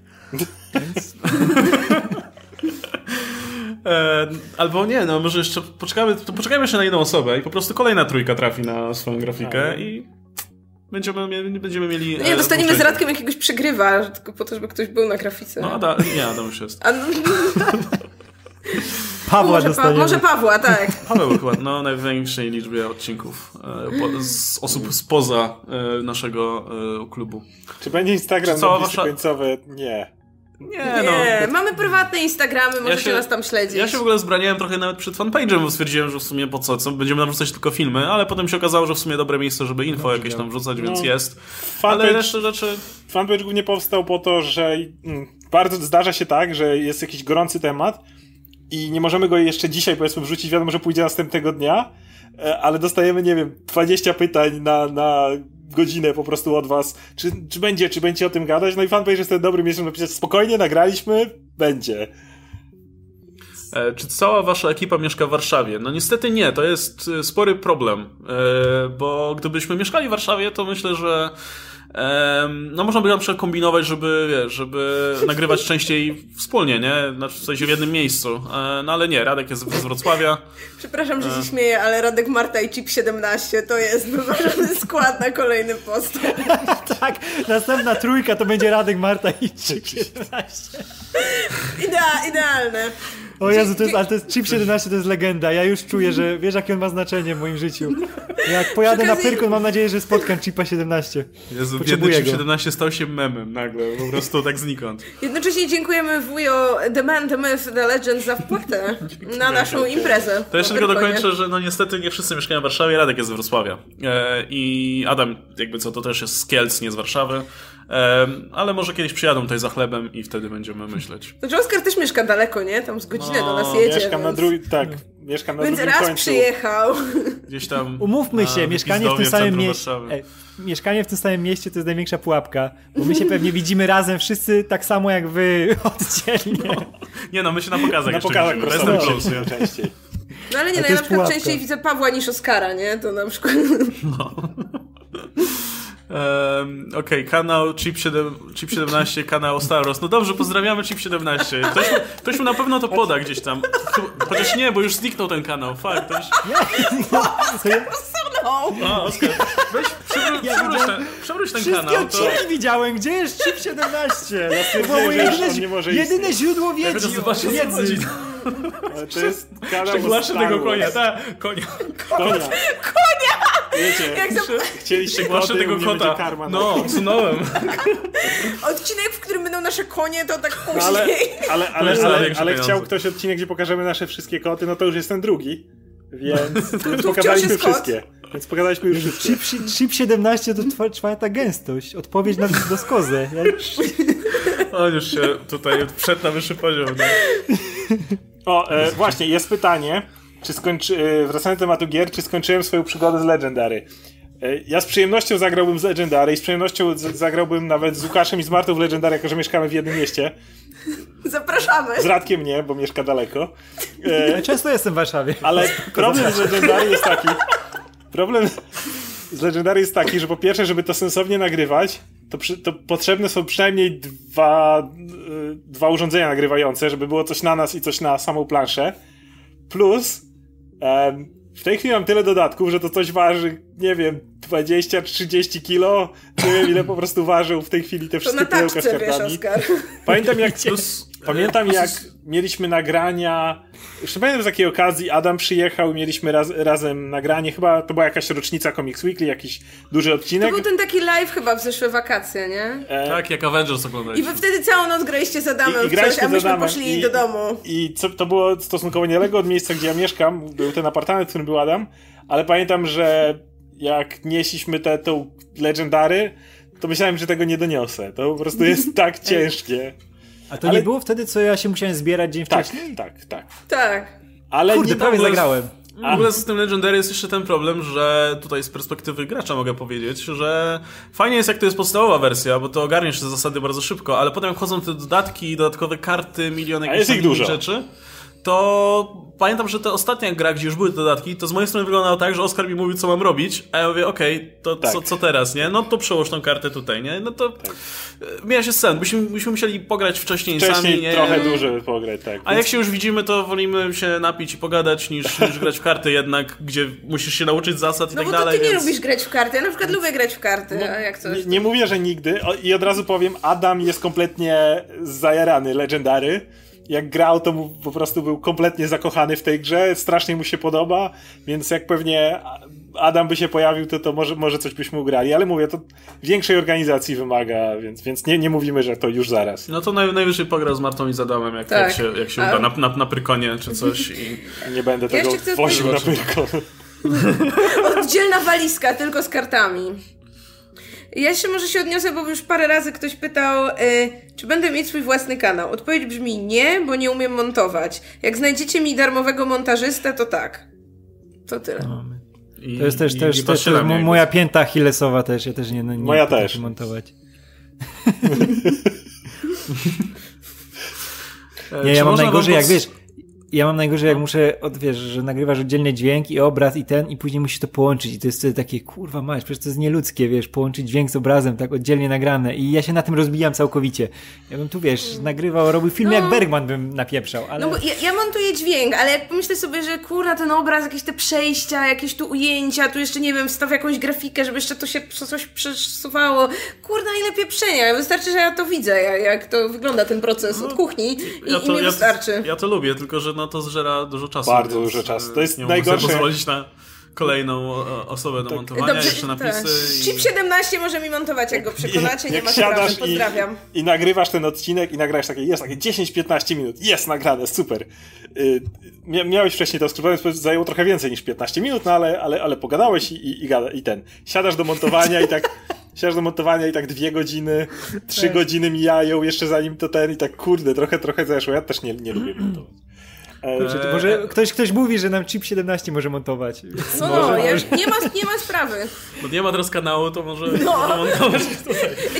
E, albo nie, no może jeszcze poczekamy, to poczekajmy jeszcze na jedną osobę i po prostu kolejna trójka trafi na swoją grafikę i będziemy, mieli- będziemy mieli... Nie, e, dostaniemy z punkty. Radkiem jakiegoś przegrywa, tylko po to, żeby ktoś był na grafice. No, Ada, nie, Adam już jest. A, no, Pawła może, pa, może Pawła, tak. Paweł chyba no, największej liczbie odcinków e, po, z osób spoza e, naszego e, klubu. Czy będzie Instagram Czy listy wasza- końcowe? Nie. Nie, Nie, no. mamy prywatne Instagramy, możecie się- nas tam śledzić. Ja się w ogóle zbraniałem trochę nawet przed fanpage'em, bo stwierdziłem, że w sumie po co, co będziemy narzucać tylko filmy, ale potem się okazało, że w sumie dobre miejsce, żeby info jakieś tam wrzucać, więc No. jest. Ale Fanpage, resztę rzeczy... fanpage głównie powstał po to, że mm, bardzo zdarza się tak, że jest jakiś gorący temat i nie możemy go jeszcze dzisiaj powiedzmy wrzucić, wiadomo, że pójdzie następnego dnia, ale dostajemy, nie wiem, 20 pytań na, na godzinę po prostu od was, czy, czy będzie, czy będzie o tym gadać, no i fanpage jest ten dobry żeby napisać spokojnie, nagraliśmy, będzie. E, Czy cała wasza ekipa mieszka w Warszawie? No niestety nie, to jest e, spory problem, e, bo gdybyśmy mieszkali w Warszawie, to myślę, że no można by na przykład kombinować, żeby, wiesz, żeby nagrywać częściej wspólnie, nie? Znaczy w sensie w jednym miejscu. E, No ale nie, Radek jest z Wrocławia. Przepraszam, że się śmieję, ale Radek Marta i Chip 17 to jest wyważony skład na kolejny post. Tak, następna trójka to będzie Radek, Marta i Chip 17. Idea, idealne. O Jezu, to jest, ale to jest Chip 17 to jest legenda. Ja już czuję, że wiesz jakie on ma znaczenie w moim życiu. Jak pojadę na Pyrkon, mam nadzieję, że spotkam Chipa 17. Jezu, biedny Chip go. 17 stał się memem nagle, po prostu tak znikąd. Jednocześnie dziękujemy wujo The Man, The Myth, The Legend za wpłatę na naszą imprezę. To jeszcze tylko dokończę, że no niestety nie wszyscy mieszkają w Warszawie, Radek jest z Wrocławia. E, I Adam, jakby co, to też jest z Kielc, nie z Warszawy. Ale może kiedyś przyjadą tutaj za chlebem i wtedy będziemy myśleć. Znaczy Oskar też mieszka daleko, nie? Tam z godzinę No, do nas jedzie. Mieszkam na więc... drugim, tak, mieszkam na Więc drugim raz końcu. przyjechał. Gdzieś tam. Umówmy na się, mieszkanie w tym samym mieście. Mieszkanie w tym samym mieście to jest największa pułapka, bo my się pewnie widzimy razem wszyscy tak samo jak wy oddzielnie. Nie no, my się na pokazach Na jeszcze pokazach widzimy. To jest plus, nie? częściej. No ale nie, no ja na przykład pułapka. częściej widzę Pawła niż Oskara, nie? To na przykład... Ehm, Okej, kanał Chip, 7, Chip 17, kanał Staros. No dobrze, pozdrawiamy Chip 17. Ktoś, ktoś mu na pewno to poda gdzieś tam. Chociaż nie, bo już zniknął ten kanał. Fakt, to. To ja, No. A, Oskar, weź przewróć, Ja przewróć, ten, przewróć ten wszystkie kanał. To... odcinki widziałem, gdzie jest Chip 17? To było jedyne, on nie może jedyne źródło Ja wiedzy. zobaczcie, Ale to jest kanał Przegłaszę tego konia, tak, konia. Konia. Konia! Wiecie, Jak za... chcieliście koty, tego kota. karma na No, usunąłem. Odcinek, w którym będą nasze konie, to tak No, ale, później. ale, ale, ale, ale pieniądze. chciał ktoś odcinek, gdzie pokażemy nasze wszystkie koty, no to już jest ten drugi. Więc, więc pokazaliśmy wszystkie. Więc pokazaliśmy już wszystkie. Chip, chip 17 to trwa, czwarta gęstość. Odpowiedź na doskozę. Ja, On już się tutaj wszedł na wyższy poziom. No. O, e, właśnie, jest pytanie, czy skończy, e, wracając do tematu gier, czy skończyłem swoją przygodę z Legendary? E, ja z przyjemnością zagrałbym z Legendary i z przyjemnością z, zagrałbym nawet z Łukaszem i z Martą w Legendary, jako że mieszkamy w jednym mieście. Zapraszamy. Z Radkiem nie, bo mieszka daleko. E, ja często jestem w Warszawie. Ale problem z Legendary jest taki. Problem z Legendary jest taki, że po pierwsze, żeby to sensownie nagrywać, to, przy, to potrzebne są przynajmniej dwa, y, dwa urządzenia nagrywające, żeby było coś na nas i coś na samą planszę. Plus em, w tej chwili mam tyle dodatków, że to coś waży, nie wiem, 20-30 kilo. Nie wiem, ile po prostu ważył w tej chwili te To wszystkie na pudełka z taczce, wiesz, kartami. Oskar. Pamiętam jak, Plus, pamiętam jak mieliśmy nagrania. Jeszcze pamiętam z takiej okazji Adam przyjechał i mieliśmy raz, razem nagranie. Chyba to była jakaś rocznica Comics Weekly, jakiś duży To odcinek. był ten taki live chyba w zeszłe wakacje, nie? E, tak, jak Avengers I oglądaliśmy. wy wtedy całą noc graliście z Adamem I- i graliśmy coś, a myśmy poszli i- do domu. I co, to było stosunkowo niedaleko od miejsca, gdzie ja mieszkam. Był ten apartament, w którym był Adam. Ale pamiętam, że jak nieśliśmy te, tą Legendary, to myślałem, że tego nie doniosę. To po prostu jest tak ciężkie. A to ale- nie było wtedy, co ja się musiałem zbierać dzień Tak, wcześniej? tak, tak. Tak. Ale Kurde, nie prawie ogóle- zagrałem. W ogóle z tym Legendary jest jeszcze ten problem, że tutaj z perspektywy gracza mogę powiedzieć, że fajnie jest jak to jest podstawowa wersja, bo to ogarniesz te zasady bardzo szybko, ale potem jak wchodzą te dodatki, dodatkowe karty, miliony A jakichś jest tam ich innych dużo. rzeczy, to pamiętam, że ta ostatnia gra, gdzie już były dodatki, to z mojej strony wyglądało tak, że Oskar mi mówił, co mam robić, a ja mówię, okej, to Tak. co, co teraz, nie? No to przełóż tą kartę tutaj, nie? No to tak. się sen, byśmy, byśmy musieli pograć wcześniej, Wcześniej sami, nie? trochę dłużej pograć, tak. A jak się już widzimy, to wolimy się napić i pogadać, niż, niż grać w karty jednak, gdzie musisz się nauczyć zasad i No tak bo to dalej. ty nie więc... lubisz grać w karty. Ja na przykład lubię grać w karty, a jak coś. Nie, nie mówię, że nigdy. O, I od razu powiem, Adam jest kompletnie zajarany Legendary. Jak grał, to mu po prostu był kompletnie zakochany w tej grze, strasznie mu się podoba, więc jak pewnie Adam by się pojawił, to, to może, może coś byśmy ugrali, ale mówię, to większej organizacji wymaga, więc, więc nie, nie mówimy, że to już zaraz. No to naj, najwyżej pogra z Martą i z Adamem, jak, tak. jak się, jak się uda, na, na, na Prykonie czy coś. I... Nie będę tego ja woził na Prykon. Oddzielna walizka, tylko z kartami. Ja jeszcze może się odniosę, bo już parę razy ktoś pytał, y, czy będę mieć swój własny kanał. Odpowiedź brzmi nie, bo nie umiem montować. Jak znajdziecie mi darmowego montażystę, to tak. To tyle. No, I, to jest też, też, też, też moja pięta Achillesowa też, ja też nie, nie Moja też. montować. nie, ja mam najgorzej, jak wiesz, ja mam najgorzej, jak no. muszę, od, wiesz, że nagrywasz oddzielny dźwięk i obraz i ten, i później musisz to połączyć. I to jest wtedy takie, kurwa mać, przecież to jest nieludzkie, wiesz, połączyć dźwięk z obrazem, tak oddzielnie nagrane. I ja się na tym rozbijam całkowicie. Ja bym tu, wiesz, nagrywał, robił film no. jak Bergman bym napieprzał, ale... No bo ja, ja montuję dźwięk, ale jak pomyślę sobie, że kurwa, ten obraz, jakieś te przejścia, jakieś tu ujęcia, tu jeszcze, nie wiem, wstaw jakąś grafikę, żeby jeszcze to się coś przesuwało. Kurna, ile pieprzenia. Wystarczy, że ja to widzę, jak, jak to wygląda ten proces no, od kuchni i, ja to, i mi wystarczy. Ja to, ja to lubię, tylko że no to zżera dużo czasu. Bardzo dużo czasu. To jest nie najgorsze. Mogę pozwolić na kolejną osobę do tak. montowania, Dobrze, jeszcze napisy. Tak. I... Chip 17 może mi montować, jak go przekonacie, I, nie ma sprawy, pozdrawiam. I, I, nagrywasz ten odcinek i nagrasz takie, jest takie 10-15 minut, jest nagrane, super. Y, miałeś wcześniej to skryptować, więc zajęło trochę więcej niż 15 minut, no ale, ale, ale pogadałeś i, i, i, i ten. Siadasz do montowania i tak siadasz do montowania i tak dwie godziny, trzy tak. godziny mijają jeszcze zanim to ten i tak kurde, trochę, trochę zeszło. Ja też nie, nie lubię montować. Eee, może ktoś, ktoś mówi, że nam chip 17 może montować. No, no może, ja, nie, ma, nie ma sprawy. Bo nie ma teraz kanału, to może, no. może montować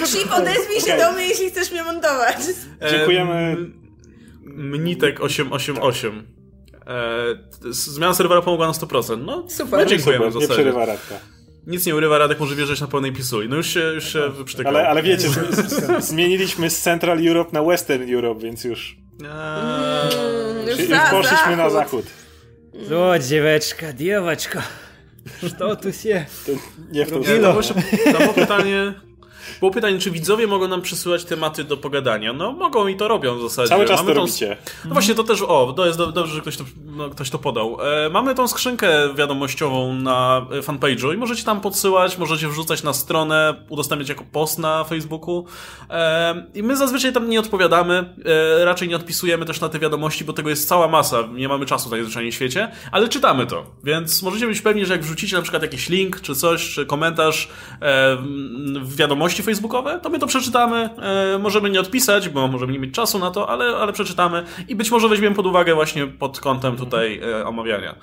Chip, odezwij się okay. do mnie, jeśli chcesz mnie montować. Dziękujemy. Mnitek 888. Eee, zmiana serwera pomogła na 100%. No, super. No, dziękujemy super, za Nie przerywa Radka. Nic nie urywa, Radek może wierzyć na pełnej pisuli. No już się, już się wyprztykał. Ale, ale wiecie, zmieniliśmy z Central Europe na Western Europe, więc już... Mm, już, już poszliśmy na zachód. O, dzieweczka, diewaczka. Co tu się... To nie w To było pytanie... Było pytanie, czy widzowie mogą nam przysyłać tematy do pogadania. No, mogą i to robią w zasadzie. Cały czas Mamy to tą... robicie. No właśnie, to też, o, to jest do, dobrze, że ktoś to, no, ktoś to podał. E, mamy tą skrzynkę wiadomościową na fanpage'u i możecie tam podsyłać, możecie wrzucać na stronę, udostępniać jako post na Facebooku. E, I my zazwyczaj tam nie odpowiadamy, e, raczej nie odpisujemy też na te wiadomości, bo tego jest cała masa, nie mamy czasu najzwyczajniej w świecie, ale czytamy to. Więc możecie być pewni, że jak wrzucicie na przykład jakiś link, czy coś, czy komentarz e, w wiadomości facebookowe, to my to przeczytamy. E, możemy nie odpisać, bo możemy nie mieć czasu na to, ale, ale przeczytamy i być może weźmiemy pod uwagę właśnie pod kątem tutaj e, omawiania.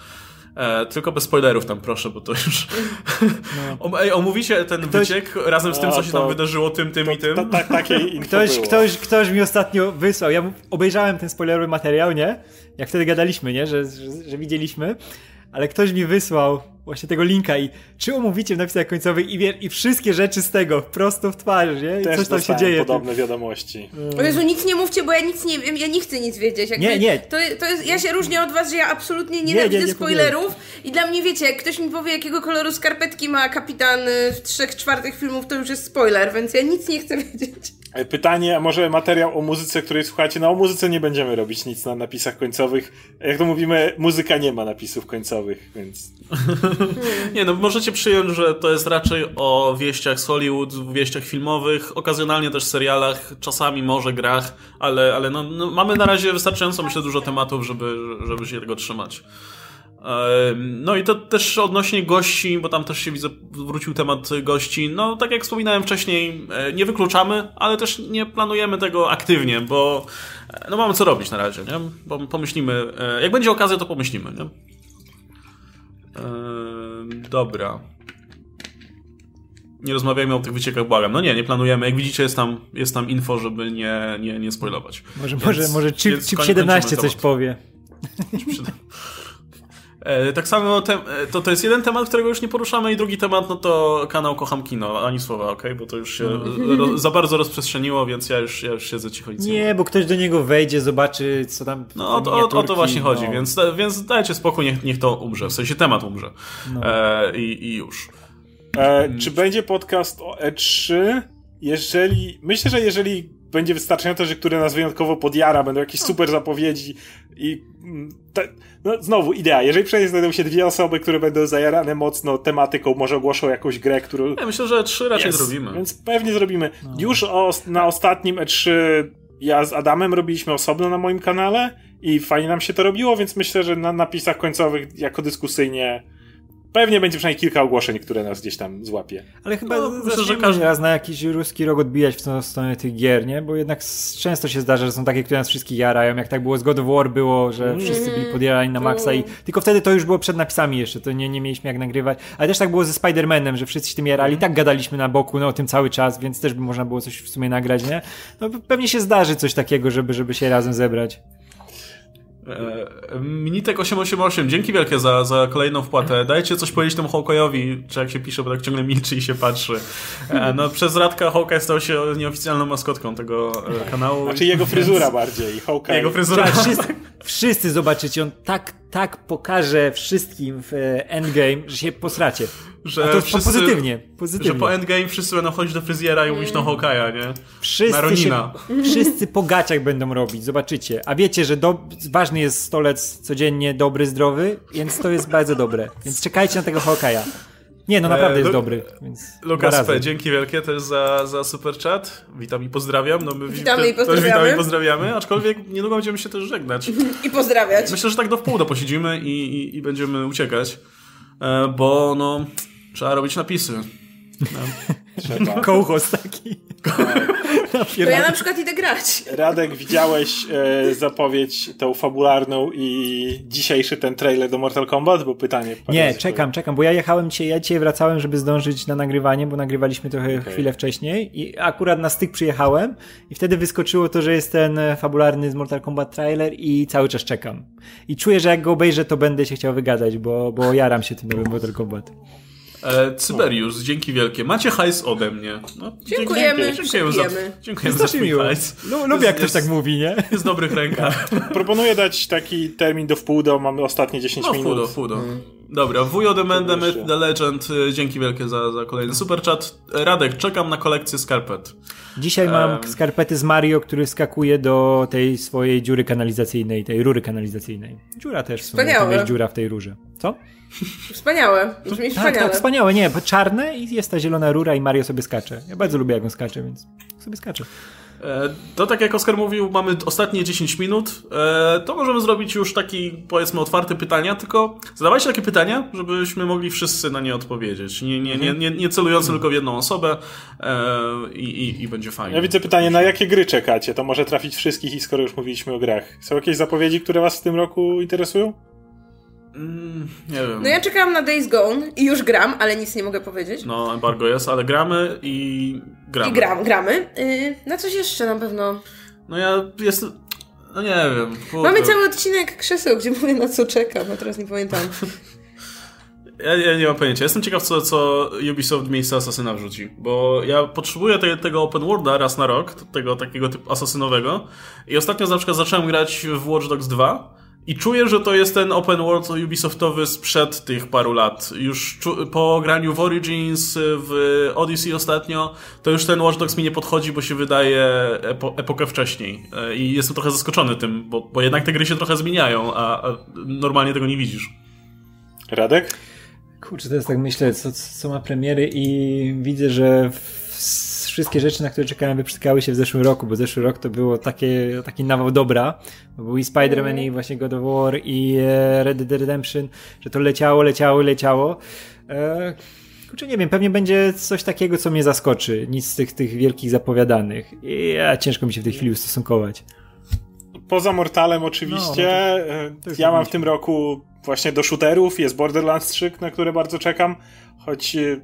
E, tylko bez spoilerów tam proszę, bo to już... No. Ej, omówicie ten ktoś... wyciek razem z tym, co się tam wydarzyło, tym, tym to, i tym? To, tak, takie ktoś, ktoś, ktoś mi ostatnio wysłał, ja obejrzałem ten spoilerowy materiał, nie? Jak wtedy gadaliśmy, nie? Że, że, że widzieliśmy ale ktoś mi wysłał właśnie tego linka i czy omówicie w napisach końcowych i, wie, i wszystkie rzeczy z tego prosto w twarz, nie? I Też coś tam się dzieje. podobne wiadomości. O Jezu, nic nie mówcie, bo ja nic nie wiem, ja nie chcę nic wiedzieć. Jakby nie, nie. To, to jest, ja się różnię od was, że ja absolutnie nie, nie, nie spoilerów i dla mnie, wiecie, jak ktoś mi powie, jakiego koloru skarpetki ma kapitan w trzech czwartych filmów, to już jest spoiler, więc ja nic nie chcę wiedzieć. E, pytanie, a może materiał o muzyce, której słuchacie? No o muzyce nie będziemy robić nic na napisach końcowych. Jak to mówimy, muzyka nie ma napisów końcowych, więc... nie no, możecie przyjąć, że to jest raczej o wieściach z Hollywood, wieściach filmowych, okazjonalnie też serialach, czasami może grach, ale, ale no, no mamy na razie wystarczająco, myślę, dużo tematów, żeby, żeby się tego trzymać. No i to też odnośnie gości, bo tam też się widzę, wrócił temat gości. No, tak jak wspominałem wcześniej, e, nie wykluczamy, ale też nie planujemy tego aktywnie, bo e, no mamy co robić na razie, nie? Bo pomyślimy, e, jak będzie okazja, to pomyślimy, nie? Dobra. Nie rozmawiajmy o tych wyciekach, błagam. No nie, nie planujemy. Jak widzicie, jest tam, jest tam info, żeby nie, nie, nie spoilować. Może, więc, może, może chip, chip 17 coś powie. E, tak samo te, e, to, to jest jeden temat, którego już nie poruszamy i drugi temat, no to kanał Kocham Kino, ani słowa, ok? Bo to już się ro, za bardzo rozprzestrzeniło, więc ja już, ja już siedzę cicho i Nie, bo ktoś do niego wejdzie, zobaczy, co tam No o, o, o to właśnie chodzi, no. więc, więc dajcie spokój, niech, niech to umrze, w sensie temat umrze. No. E, i, I już. E, czy będzie podcast o E3? Jeżeli, myślę, że jeżeli będzie wystarczające, że które nas wyjątkowo podjara, będą jakieś super zapowiedzi i mm, te, no znowu idea, jeżeli przynajmniej znajdą się dwie osoby, które będą zajarane mocno tematyką, może ogłoszą jakąś grę, którą... Ja myślę, że trzy raczej Jest, zrobimy. Więc pewnie zrobimy. Już o, na ostatnim E3 ja z Adamem robiliśmy osobno na moim kanale i fajnie nam się to robiło, więc myślę, że na napisach końcowych jako dyskusyjnie pewnie będzie przynajmniej kilka ogłoszeń, które nas gdzieś tam złapie. Ale chyba No, myślę, że każdy- raz na jakiś ruski rok odbijać w tą stronę tych gier, nie? Bo jednak często się zdarza, że są takie, które nas wszystkich jarają, jak tak było z God of War było, że wszyscy byli podjarani na maksa i tylko wtedy to już było przed napisami jeszcze, to nie, nie mieliśmy jak nagrywać. Ale też tak było ze Spider-Manem, że wszyscy się tym jarali, i tak gadaliśmy na boku no, o tym cały czas, więc też by można było coś w sumie nagrać, nie? No pewnie się zdarzy coś takiego, żeby, żeby się razem zebrać. E, Minitek 888, dzięki wielkie za, za kolejną wpłatę. Dajcie coś powiedzieć temu Hawkeye'owi, czy jak się pisze, bo tak ciągle milczy i się patrzy. E, No, przez Radka Hawkeye stał się nieoficjalną maskotką tego e, kanału. Znaczy jego fryzura bardziej, Hawkeye. Jego fryzura. Wszyscy, wszyscy zobaczycie, on tak, tak pokaże wszystkim w e, Endgame, że się posracie. Że A to wszyscy- pozytywnie, Że pozytywnie. po endgame wszyscy będą chodzić do fryzjera i mówić na Hawkeye'a, nie? Na Wszyscy, Ronina. się, wszyscy po gaciach będą robić, zobaczycie. A wiecie, że do, ważny jest stolec codziennie dobry, zdrowy, więc to jest bardzo dobre. Więc czekajcie na tego Hawkeye'a. Nie, no naprawdę E, jest Lu- dobry. Lukas. P., dzięki wielkie też za, za super chat. Witam i pozdrawiam. No my Witamy te- i też pozdrawiamy. Witamy i pozdrawiamy, aczkolwiek niedługo będziemy się też żegnać. I pozdrawiać. Myślę, że tak do wpół do posiedzimy i, i, i będziemy uciekać, e, bo no trzeba robić napisy. Trzeba. Kołchos taki. To ja na przykład idę grać. Radek, widziałeś e, zapowiedź tą fabularną i dzisiejszy ten trailer do Mortal Kombat? Bo pytanie... Nie, czekam, czekam, bo ja jechałem dzisiaj, ja dzisiaj wracałem, żeby zdążyć na nagrywanie, bo nagrywaliśmy trochę Okej. chwilę wcześniej i akurat na styk przyjechałem i wtedy wyskoczyło to, że jest ten fabularny z Mortal Kombat trailer i cały czas czekam. I czuję, że jak go obejrzę, to będę się chciał wygadać, bo, bo jaram się tym nowym Mortal Kombat. E, Cyberius, dzięki wielkie. Macie hajs ode mnie. No, Dziękujemy, dzięki- dziękujemy za, dziękujemy za hajs. Lu- Lubię jak ktoś tak mówi, nie? Jest w dobrych rękach. Proponuję dać taki termin do wpół do, mamy ostatnie 10 No, minut. fudo, fudo. Dobra, wujo The Man. The Legend, e, dzięki wielkie za, za kolejny super chat. E, Radek, czekam na kolekcję skarpet. Dzisiaj mam Em. skarpety z Mario, który skakuje do tej swojej dziury kanalizacyjnej, tej rury kanalizacyjnej. Dziura też w sumie, Wspaniałe. jest dziura w tej rurze. Co? Wspaniałe. Brzmi Tak, wspaniale. tak, wspaniałe, nie, bo czarne i jest ta zielona rura i Mario sobie skacze. Ja bardzo lubię jak on skacze, więc sobie skacze. E, To tak jak Oskar mówił, mamy ostatnie 10 minut. E, To możemy zrobić już taki, powiedzmy, otwarte pytania, tylko zadawajcie takie pytania, żebyśmy mogli wszyscy na nie odpowiedzieć. Nie, nie, nie, nie, nie celując tylko w jedną osobę e, i, i, i będzie fajnie. Ja widzę pytanie, na jakie gry czekacie? To może trafić wszystkich i skoro już mówiliśmy o grach. Są jakieś zapowiedzi, które was w tym roku interesują? Mm, nie wiem. No ja czekałam na Days Gone i już gram, ale nic nie mogę powiedzieć. No, embargo jest, ale gramy i gramy. I gram, gramy. Yy, na coś jeszcze na pewno. No ja jestem... No nie wiem. kurde. Mamy cały odcinek krzeseł, gdzie mówię na co czekam, a teraz nie pamiętam. Ja, ja nie mam pojęcia. Jestem ciekaw, co, co Ubisoft miejsce Asasyna wrzuci, bo ja potrzebuję te, tego open worlda raz na rok, tego takiego typu asasynowego i ostatnio na przykład zacząłem grać w Watch Dogs 2 i czuję, że to jest ten open world Ubisoftowy sprzed tych paru lat. Już czu- po graniu w Origins, w Odyssey ostatnio, to już ten Watch Dogs mi nie podchodzi, bo się wydaje epo epokę wcześniej. E, I jestem trochę zaskoczony tym, bo, bo jednak te gry się trochę zmieniają, a, a normalnie tego nie widzisz. Radek? Kurczę, teraz tak myślę, co, co ma premiery i widzę, że w, wszystkie rzeczy, na które czekałem, wyprzyskały się w zeszłym roku, bo zeszły rok to było takie, taki nawał dobra. Bo był i Spider-Man, i właśnie God of War, i e, Red Dead Redemption, że to leciało, leciało, leciało. E, kurczę, nie wiem, pewnie będzie coś takiego, co mnie zaskoczy. Nic z tych, tych wielkich zapowiadanych. I ja, ciężko mi się w tej chwili ustosunkować. Poza Mortalem oczywiście. No, no e, to ja mam w tym roku właśnie do shooterów, jest Borderlands 3, na które bardzo czekam, choć e,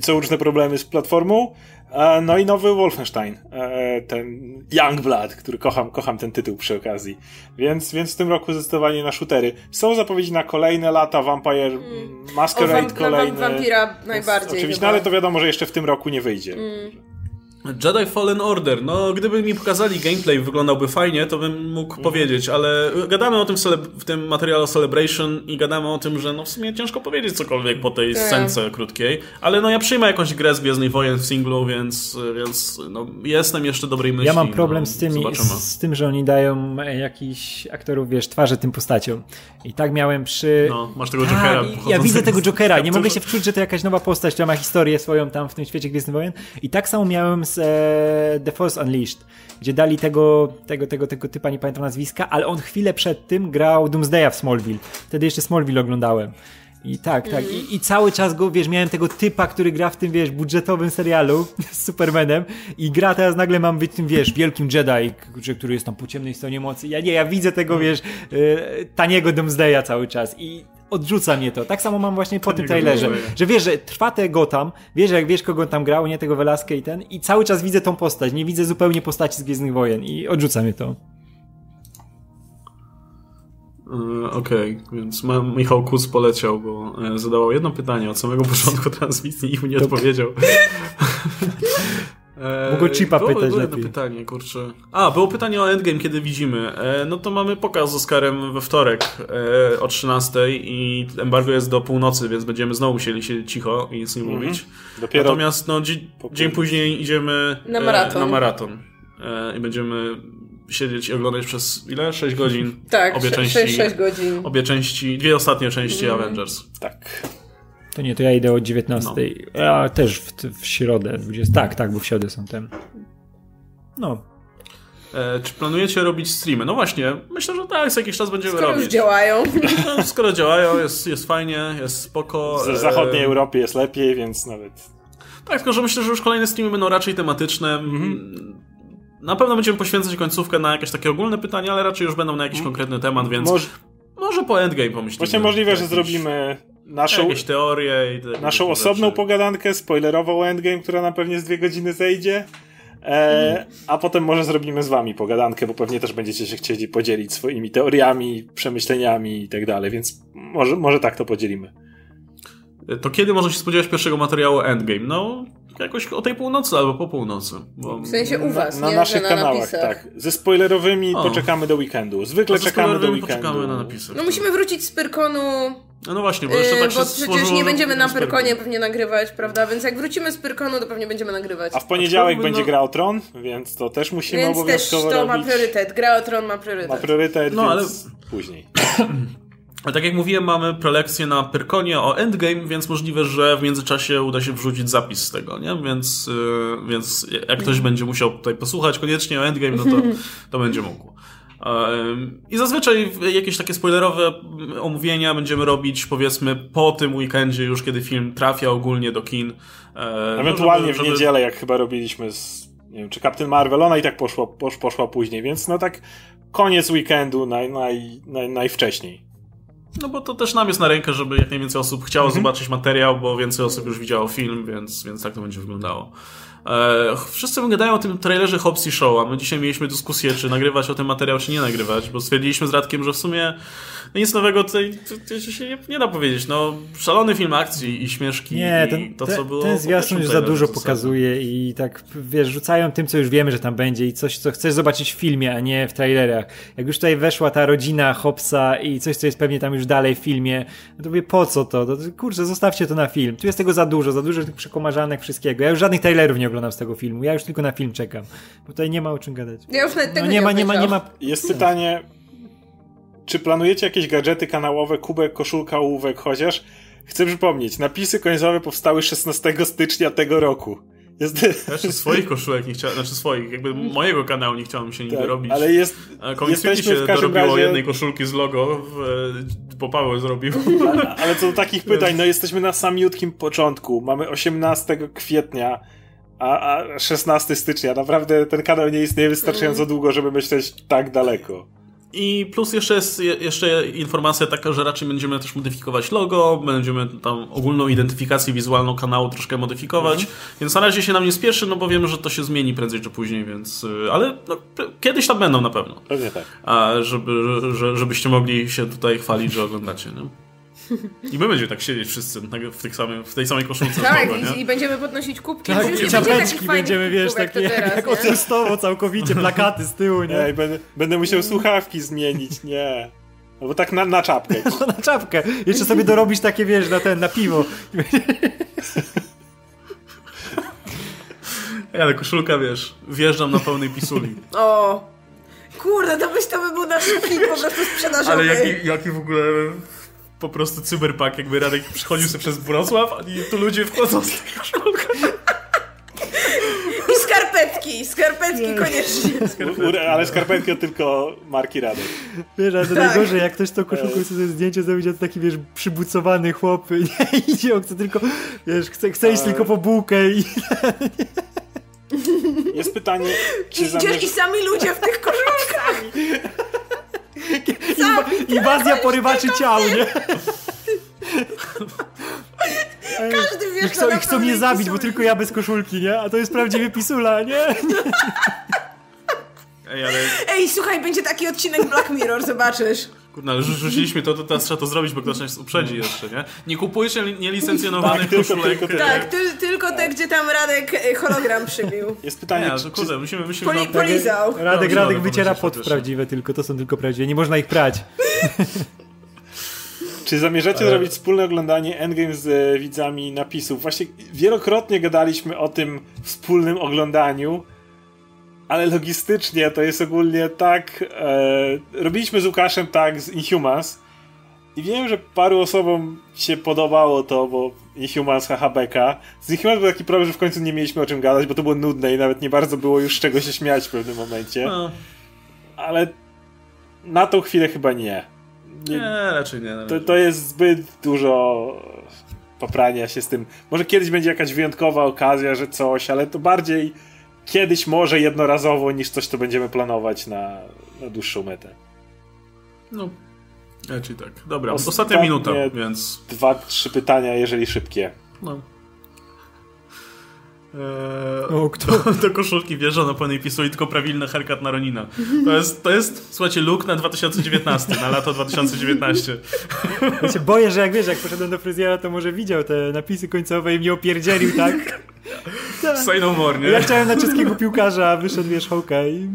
są różne problemy z platformą. E, No i nowy Wolfenstein, e, ten Youngblood, który kocham, kocham ten tytuł przy okazji. Więc, więc w tym roku zdecydowanie na shootery. Są zapowiedzi na kolejne lata, Vampire mm, O, Masquerade wam, na wam, kolejny. wampira najbardziej. Oczywiście, no ale to wiadomo, że jeszcze w tym roku nie wyjdzie. Jedi Fallen Order. No, gdyby mi pokazali gameplay, wyglądałby fajnie, to bym mógł Mhm. powiedzieć, ale gadamy o tym cele- w tym materiale Celebration i gadamy o tym, że no w sumie ciężko powiedzieć cokolwiek po tej Tak. scence krótkiej, ale no ja przyjmę jakąś grę z Gwiezdnych Wojen w singlu, więc, więc no, jestem jeszcze dobrej myśli. Ja mam problem no, z, tymi, Zobaczymy. z tym, że oni dają jakichś aktorów, wiesz, twarzy tym postaciom. I tak miałem przy... No, masz tego Tak, Jokera. i ja widzę tego Jokera, nie mogę się wczuć, że to jakaś nowa postać, która ma historię swoją tam w tym świecie Gwiezdnych Wojen. I tak samo miałem z e, The Force Unleashed, gdzie dali tego, tego, tego, tego typa, nie pamiętam nazwiska, ale on chwilę przed tym grał Doomsdaya w Smallville. Wtedy jeszcze Smallville oglądałem. I tak, tak. I, I cały czas go, wiesz, miałem tego typa, który gra w tym, wiesz, budżetowym serialu z Supermanem i gra teraz nagle mam być tym, wiesz, wielkim Jedi, który jest tam po ciemnej stronie mocy. Ja nie, ja widzę tego, wiesz, e, taniego Doomsdaya cały czas i odrzuca mnie to. Tak samo mam właśnie po tym Taniego trailerze, że wiesz, że trwa te Gotham, wiesz, jak wiesz, kogo tam grał, nie tego Velasquez i ten i cały czas widzę tą postać, nie widzę zupełnie postaci z Gwiezdnych Wojen i odrzuca mnie to. E, Okej, więc ma, Michał Kus poleciał, bo e, zadawał jedno pytanie od samego początku transmisji i mu nie odpowiedział. E, go chipa było, pytać było jedno lepiej. pytanie, kurczę. A, było pytanie o Endgame, kiedy widzimy. E, no to mamy pokaz z Oscarem we wtorek e, o 13 i embargo jest do północy, więc będziemy znowu musieli siedzieć cicho i nic nie Mhm. mówić. Dopiero Natomiast no, po dzień później idziemy Na e, maraton. na maraton. E, I będziemy siedzieć i oglądać przez ile? 6 godzin. Tak, obie 6, części. 6 godzin. Obie części, dwie ostatnie części Mhm. Avengers. tak. To nie, to ja idę o 19. Ja też w, w środę, 20. Tak, tak, bo w środę są ten. No. E, czy planujecie robić streamy? No właśnie, myślę, że tak, za jakiś czas będziemy Skoro już robić. działają. No, skoro działają, jest, jest fajnie, jest spoko. W E, zachodniej Europie jest lepiej, więc nawet Tak, tylko że myślę, że już kolejne streamy będą raczej tematyczne. Mhm. Na pewno będziemy poświęcać końcówkę na jakieś takie ogólne pytania, ale raczej już będą na jakiś konkretny temat, więc Moż, może po endgame pomyślimy. właśnie możliwe, że Jakieś- zrobimy naszą, Jakieś teorie i te, naszą osobną rzeczy. pogadankę spoilerową Endgame, która na pewnie z dwie godziny zejdzie. E, a potem może zrobimy z wami pogadankę, bo pewnie też będziecie się chcieli podzielić swoimi teoriami, przemyśleniami i tak dalej, więc może, może tak to podzielimy. To kiedy można się spodziewać pierwszego materiału Endgame? No, jakoś o tej północy albo po północy. Bo... W sensie u was, na nie? naszych na kanałach, napisach. tak. Ze spoilerowymi O. poczekamy do weekendu. Zwykle czekamy do weekendu. Poczekamy na napisy. No musimy wrócić z Pyrkonu, No, no właśnie, bo jeszcze yy, tak się bo przecież stworzyło, nie będziemy na. Pyrkonie pewnie nagrywać, prawda? Więc jak wrócimy z Pyrkonu, to pewnie będziemy nagrywać. A w poniedziałek będzie no- gra o Tron, więc to też musimy Więc też obowiązkowo to ma robić. priorytet. Gra o Tron ma priorytet. Ma priorytet, No, więc później. A tak jak mówiłem, mamy prelekcję na Pyrkonie o Endgame, więc możliwe, że w międzyczasie uda się wrzucić zapis z tego, nie? Więc, yy, więc jak ktoś będzie musiał tutaj posłuchać koniecznie o Endgame, no to, to będzie mógł. Ym, I zazwyczaj jakieś takie spoilerowe omówienia będziemy robić powiedzmy po tym weekendzie już, kiedy film trafia ogólnie do kin. E, no, Ewentualnie żeby- w żeby- niedzielę, jak chyba robiliśmy z, nie wiem, czy Captain Marvel, ona i tak poszła, posz, poszła później, więc no tak koniec weekendu naj, naj, naj, najwcześniej. No bo to też nam jest na rękę, żeby jak najwięcej osób chciało Mhm. zobaczyć materiał, bo więcej osób już widziało film, więc, więc tak to będzie wyglądało. E, wszyscy gadają o tym trailerze Hobbs i Show, a my dzisiaj mieliśmy dyskusję, czy nagrywać o tym materiał, czy nie nagrywać, bo stwierdziliśmy z Radkiem, że w sumie no nic nowego tutaj to, to się nie, nie da powiedzieć. No, szalony film akcji i śmieszki Nie, i ten, to, ten, co było ten zwiastun już za dużo pokazuje i tak, wiesz, rzucają tym, co już wiemy, że tam będzie i coś, co chcesz zobaczyć w filmie, a nie w trailerach. Jak już tutaj weszła ta rodzina Hopsa i coś, co jest pewnie tam już dalej w filmie, no to mówię, po co to? to kurczę, zostawcie to na film. Tu jest tego za dużo, za dużo tych przekomarzanek, wszystkiego. Ja już żadnych trailerów nie oglądam z tego filmu, ja już tylko na film czekam, bo tutaj nie ma o czym gadać. Ja już nawet tego No nie ma, nie ma, nie ma... Jest pytanie, czy planujecie jakieś gadżety kanałowe, kubek, koszulka, ołówek chociaż? Chcę przypomnieć, napisy końcowe powstały 16 stycznia tego roku. Jest, jeszcze swoich koszulek nie chciałem, znaczy swoich, jakby mojego kanału nie chciałem się nigdy tak, robić. ale jest, jesteśmy się dorobiło razie... jednej koszulki z logo, w, bo Paweł zrobił. Ale co do takich pytań, no jesteśmy na samiutkim początku. Mamy 18 kwietnia, a, a 16 stycznia. Naprawdę ten kanał nie istnieje wystarczająco długo, żeby myśleć tak daleko. I plus jeszcze jest je- jeszcze informacja taka, że raczej będziemy też modyfikować logo, będziemy tam ogólną identyfikację wizualną kanału troszkę modyfikować, więc na razie się nam nie spieszy, no bo wiemy, że to się zmieni prędzej czy później, więc... y, Ale no, kiedyś tam będą na pewno. Pewnie tak. A żeby, że, żebyście mogli się tutaj chwalić, że oglądacie, nie? I my będziemy tak siedzieć wszyscy w, tych samych, w tej samej koszulce. Tak, i, i, będziemy podnosić kubki. Tak, i czapeczki będzie będziemy, wiesz, takie jak, teraz, jak nie? ocestowo całkowicie, plakaty z tyłu, nie? Ej, będę, będę musiał słuchawki zmienić, nie. Albo tak na, na czapkę. Na czapkę. Jeszcze sobie dorobisz takie, wiesz, na ten, na piwo. Ej, ale koszulka, wiesz, wjeżdżam na pełnej pisuli. O, kurde, to byś to by był nasz film po prostu sprzedażowy. Ale jaki, jaki w ogóle po prostu cyberpunk, jakby Radek przychodził sobie przez Wrocław i tu ludzie wchodzą z. I skarpetki, skarpetki koniecznie. Ale skarpetki to tylko marki Radek. Wiesz, ale to Tak. najgorzej, jak ktoś tą koszulką sobie zdjęcie zrobić, to taki, wiesz, przybucowany chłop, nie idzie, on chce tylko, wiesz, chce, chce iść Ale- tylko po bułkę i Jest pytanie, czy idziesz i zamierz... sami ludzie w tych koszulkach. inwa inwazja porywaczy ciał, nie? Każdy I wiesz, chcą, i chcą mnie zabić, bo tylko ja bez koszulki, nie? A to jest prawdziwy pisula, nie? Ej, ale Ej, słuchaj, będzie taki odcinek Black Mirror, zobaczysz. Kurna, ale rzu- rzuciliśmy to, to teraz trzeba to zrobić, bo ktoś nas uprzedzi jeszcze, nie? Nie kupujcie li- nielicencjonowanych Tak, koszulek. tylko- Tak, ty, tylko te, gdzie tam Radek e, hologram przybił. Jest pytanie, Nie, czy, czy, kurde, musimy, musimy Poli, na... polizał. Radek, Radek dobra, wyciera chociaż. prawdziwe tylko, to są tylko prawdziwe, nie można ich prać. czy zamierzacie zrobić wspólne oglądanie Endgame z e, widzami napisów? Właśnie wielokrotnie gadaliśmy o tym wspólnym oglądaniu, ale logistycznie to jest ogólnie tak... E, robiliśmy z Łukaszem tak z Inhumans i wiem, że paru osobom się podobało to, bo Inhumans HHBK. Z Inhumans był taki problem, że w końcu nie mieliśmy o czym gadać, bo to było nudne i nawet nie bardzo było już z czego się śmiać w pewnym momencie. No, Ale na tą chwilę chyba nie. nie, raczej nie. To, to jest zbyt dużo poprania się z tym. Może kiedyś będzie jakaś wyjątkowa okazja, że coś, ale to bardziej kiedyś może jednorazowo niż coś, co będziemy planować na, na dłuższą metę. No, raczej tak. Dobra, Ostatnie- ostatnia minuta, więc... Dwa, trzy pytania, jeżeli szybkie. No. Eee, O, kto? do, do koszulki wjeżdża na pełnej pisuli tylko prawilny haircut na Ronina. To jest, to jest, słuchajcie, look na 2019, na lato 2019. Ja się boję, że jak wiesz, jak poszedłem do fryzjera, to może widział te napisy końcowe i mnie opierdzielił, tak? tak. Say no more, nie? Ja chciałem na czeskiego piłkarza, a wyszedł wierzchołka i...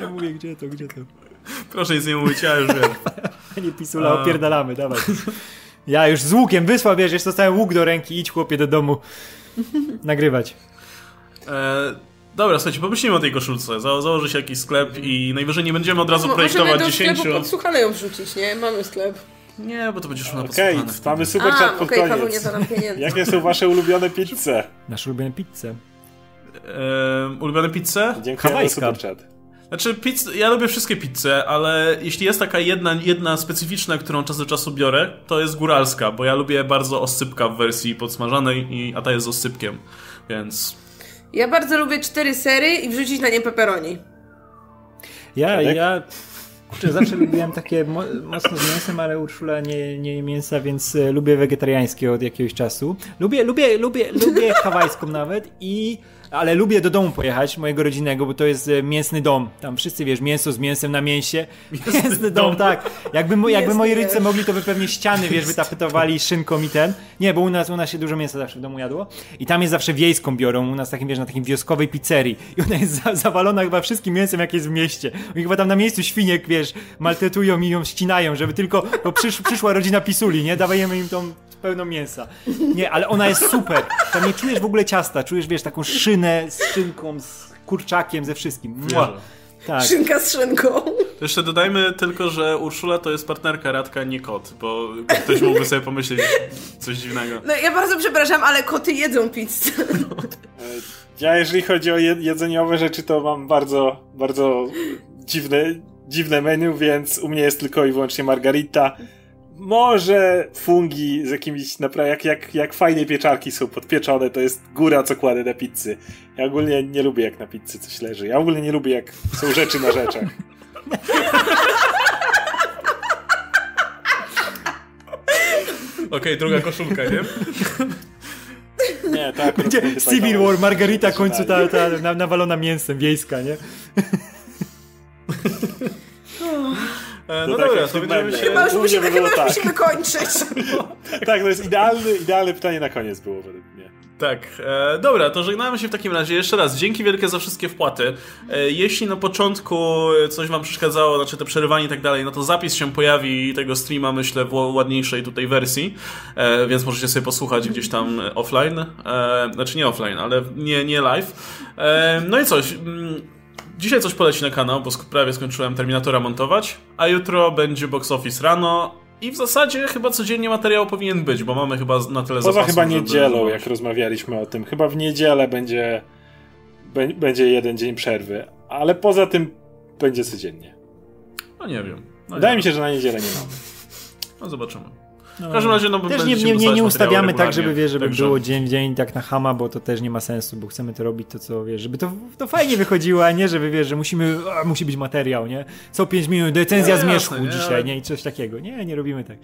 Ja mówię, gdzie to, gdzie to? Proszę nic nie mówić, ja już wiem. A nie pisula, A. opierdalamy, dawaj. Ja już z łukiem wysłał, wiesz, jeszcze dostałem łuk do ręki, idź chłopie do domu nagrywać. Eee, dobra, słuchajcie, pomyślimy o tej koszulce. Za, założy się jakiś sklep i najwyżej nie będziemy od razu Możemy projektować do 10. sklepu podsłuchane ją wrzucić, nie? Mamy sklep. Nie, bo to będzie szło na Okej, mamy super chat pod nie koniec. Jakie są wasze ulubione pizze? Nasz ulubiony pizzę. Eee, ulubione pizze? Dziękuję za super chat. Znaczy, pizz, ja lubię wszystkie pizze, ale jeśli jest taka jedna, jedna specyficzna, którą czas do czasu biorę, to jest góralska, bo ja lubię bardzo oscypka w wersji podsmażanej, i, a ta jest z oscypkiem, więc... Ja bardzo lubię cztery sery i wrzucić na nie pepperoni. Ja, ja kurczę, zawsze lubiłem takie mo mocno z mięsem, ale Urszula nie, nie je mięsa, więc e, lubię wegetariańskie od jakiegoś czasu. Lubię, lubię, lubię, lubię hawajską nawet i ale lubię do domu pojechać, mojego rodzinnego, bo to jest e, mięsny dom. Tam wszyscy, wiesz, mięso z mięsem na mięsie. Mięsny, dom, dom. tak. Jakby, mo- jakby Mięsny moi rodzice mogli, to by pewnie ściany, wiesz, wytapetowali szynką i ten. Nie, bo u nas, u nas się dużo mięsa zawsze w domu jadło. I tam jest zawsze wiejską biorą, u nas takim, wiesz, na takim wioskowej pizzerii. I ona jest za, zawalona chyba wszystkim mięsem, jakie jest w mieście. Oni chyba tam na miejscu świniek, wiesz, maltretują i ją ścinają, żeby tylko, bo przysz, przyszła rodzina pisuli, nie? Dawajemy im tą pełną mięsa. Nie, ale ona jest super. Tam nie czujesz w ogóle ciasta, czujesz, wiesz, taką szynę z szynką, z kurczakiem, ze wszystkim. Mua. Tak. Szynka z szynką. To Jeszcze dodajmy tylko, że Urszula to jest partnerka Radka, nie kot, bo ktoś mógłby sobie pomyśleć coś dziwnego. No ja bardzo przepraszam, ale koty jedzą pizzę. Ja jeżeli chodzi o je- jedzeniowe rzeczy, to mam bardzo, bardzo dziwne, dziwne menu, więc u mnie jest tylko i wyłącznie margarita. Może fungi z jakimiś, naprawdę, jak, jak, jak fajnie pieczarki są podpieczone, to jest góra, co kładę na pizzy. Ja ogólnie nie lubię, jak na pizzy coś leży. Ja ogólnie nie lubię, jak są rzeczy na rzeczach. Okej, druga koszulka, nie? Nie, będę Civil War, Margarita w końcu ta, ta na, nawalona mięsem, wiejska, nie? E, To no tak dobra, to będziemy się... Chyba już musimy, by chyba tak. musimy kończyć. Tak, to jest idealne, idealne pytanie na koniec było według mnie. Tak, e, dobra, to żegnamy się w takim razie. Jeszcze raz, dzięki wielkie za wszystkie wpłaty. E, jeśli na początku coś wam przeszkadzało, znaczy te przerywanie i tak dalej, no to zapis się pojawi tego streama, myślę, w ładniejszej tutaj wersji, e, więc możecie sobie posłuchać gdzieś tam offline. E, znaczy nie offline, ale nie, nie live. E, no i coś. Mm, Dzisiaj coś poleci na kanał, bo prawie skończyłem Terminatora montować, a jutro będzie box office rano i w zasadzie chyba codziennie materiał powinien być, bo mamy chyba na tyle Poza chyba żeby- niedzielą, jak rozmawialiśmy o tym. Chyba w niedzielę będzie, bę- będzie jeden dzień przerwy, ale poza tym będzie codziennie. No nie wiem. No Wydaje mi się, że na niedzielę nie mamy. No zobaczymy. No. W każdym razie, no Też nie, nie, nie, nie ustawiamy tak, żeby wiesz, żeby także- było dzień w dzień tak na hama, bo to też nie ma sensu, bo chcemy to robić to co wiesz, żeby to, to fajnie wychodziło, a nie żeby wiesz, że musimy, a, musi być materiał, nie? Co 5 minut, recenzja No, zmierzchu jasne, nie, dzisiaj, ale- nie? I coś takiego. Nie, nie robimy tak.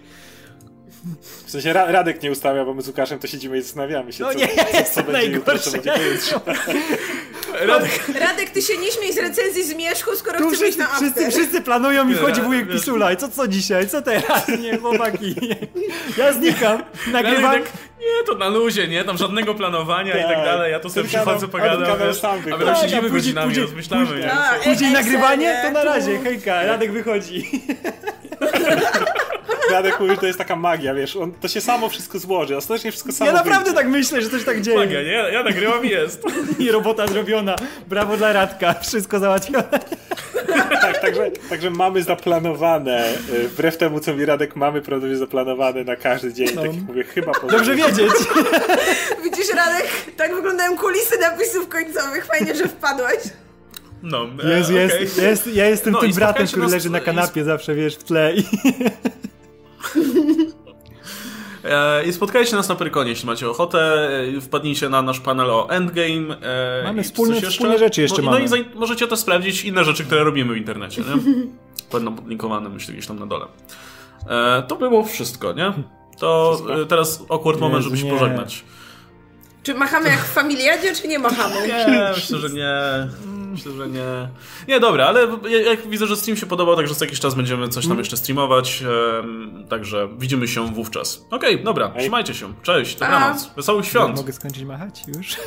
W sensie Ra- Radek nie ustawia, bo my z Łukaszem to siedzimy i zastanawiamy się, No co, nie, co, co, jestem będzie jutro, co będzie. Radek, Radek, ty się nie śmiej z recenzji Zmierzchu, skoro Tu chcesz być wszyscy, na wszyscy, after. wszyscy planują i wchodzi wujek wiesz- Pisula i co, co dzisiaj, co teraz, nie, chłopaki. Ja znikam, nagrywam, Radek tak, nie, to na luzie, nie? Tam żadnego planowania i tak Tak. dalej. Ja tu sobie przychodzę, pogadam, wiesz, a my tam Tak, siedzimy później- godzinami, później- rozmyślamy. później- nie? Tak. później E- nagrywanie, to na razie, hejka, Radek wychodzi. Radek mówi, że to jest taka magia, wiesz, on, to się samo wszystko złoży, ostatecznie wszystko samo Ja naprawdę wyjdzie. tak myślę, że coś tak dzieje. Magia, nie? Ja nagrywam i jest. I robota zrobiona. Brawo dla Radka, wszystko załatwione. Tak, także, także mamy zaplanowane, y, wbrew temu, co mi Radek, mamy prawdopodobnie zaplanowane na każdy dzień, No. tak jak mówię, chyba po Dobrze wiedzieć. Widzisz, Radek, tak wyglądają kulisy napisów końcowych. Fajnie, że wpadłeś. No, e, Jest, okej. jest, jest, ja jestem No tym i bratem, który nas- leży na i- kanapie zawsze, wiesz, w tle i... E, I spotkajcie nas na Prykonie, jeśli macie ochotę. E, Wpadnijcie na nasz panel o Endgame. e, Mamy wspólne- jeszcze. wspólne rzeczy jeszcze no, mamy. No i możecie też sprawdzić inne rzeczy, które robimy w internecie, nie? Będą podlinkowane, myślę, gdzieś tam na dole. E, to było wszystko, nie? To e, teraz awkward moment, żeby się nie. pożegnać. Czy machamy jak w familiadzie, czy nie machamy? Nie, myślę, że nie. Myślę, że nie. Nie, dobra, ale ja- jak widzę, że stream się podobał, także co jakiś czas będziemy coś tam jeszcze streamować. em, także widzimy się wówczas. Okej, dobra, trzymajcie się. Cześć, dobranoc. Wesołych świąt. Mogę skończyć machać już?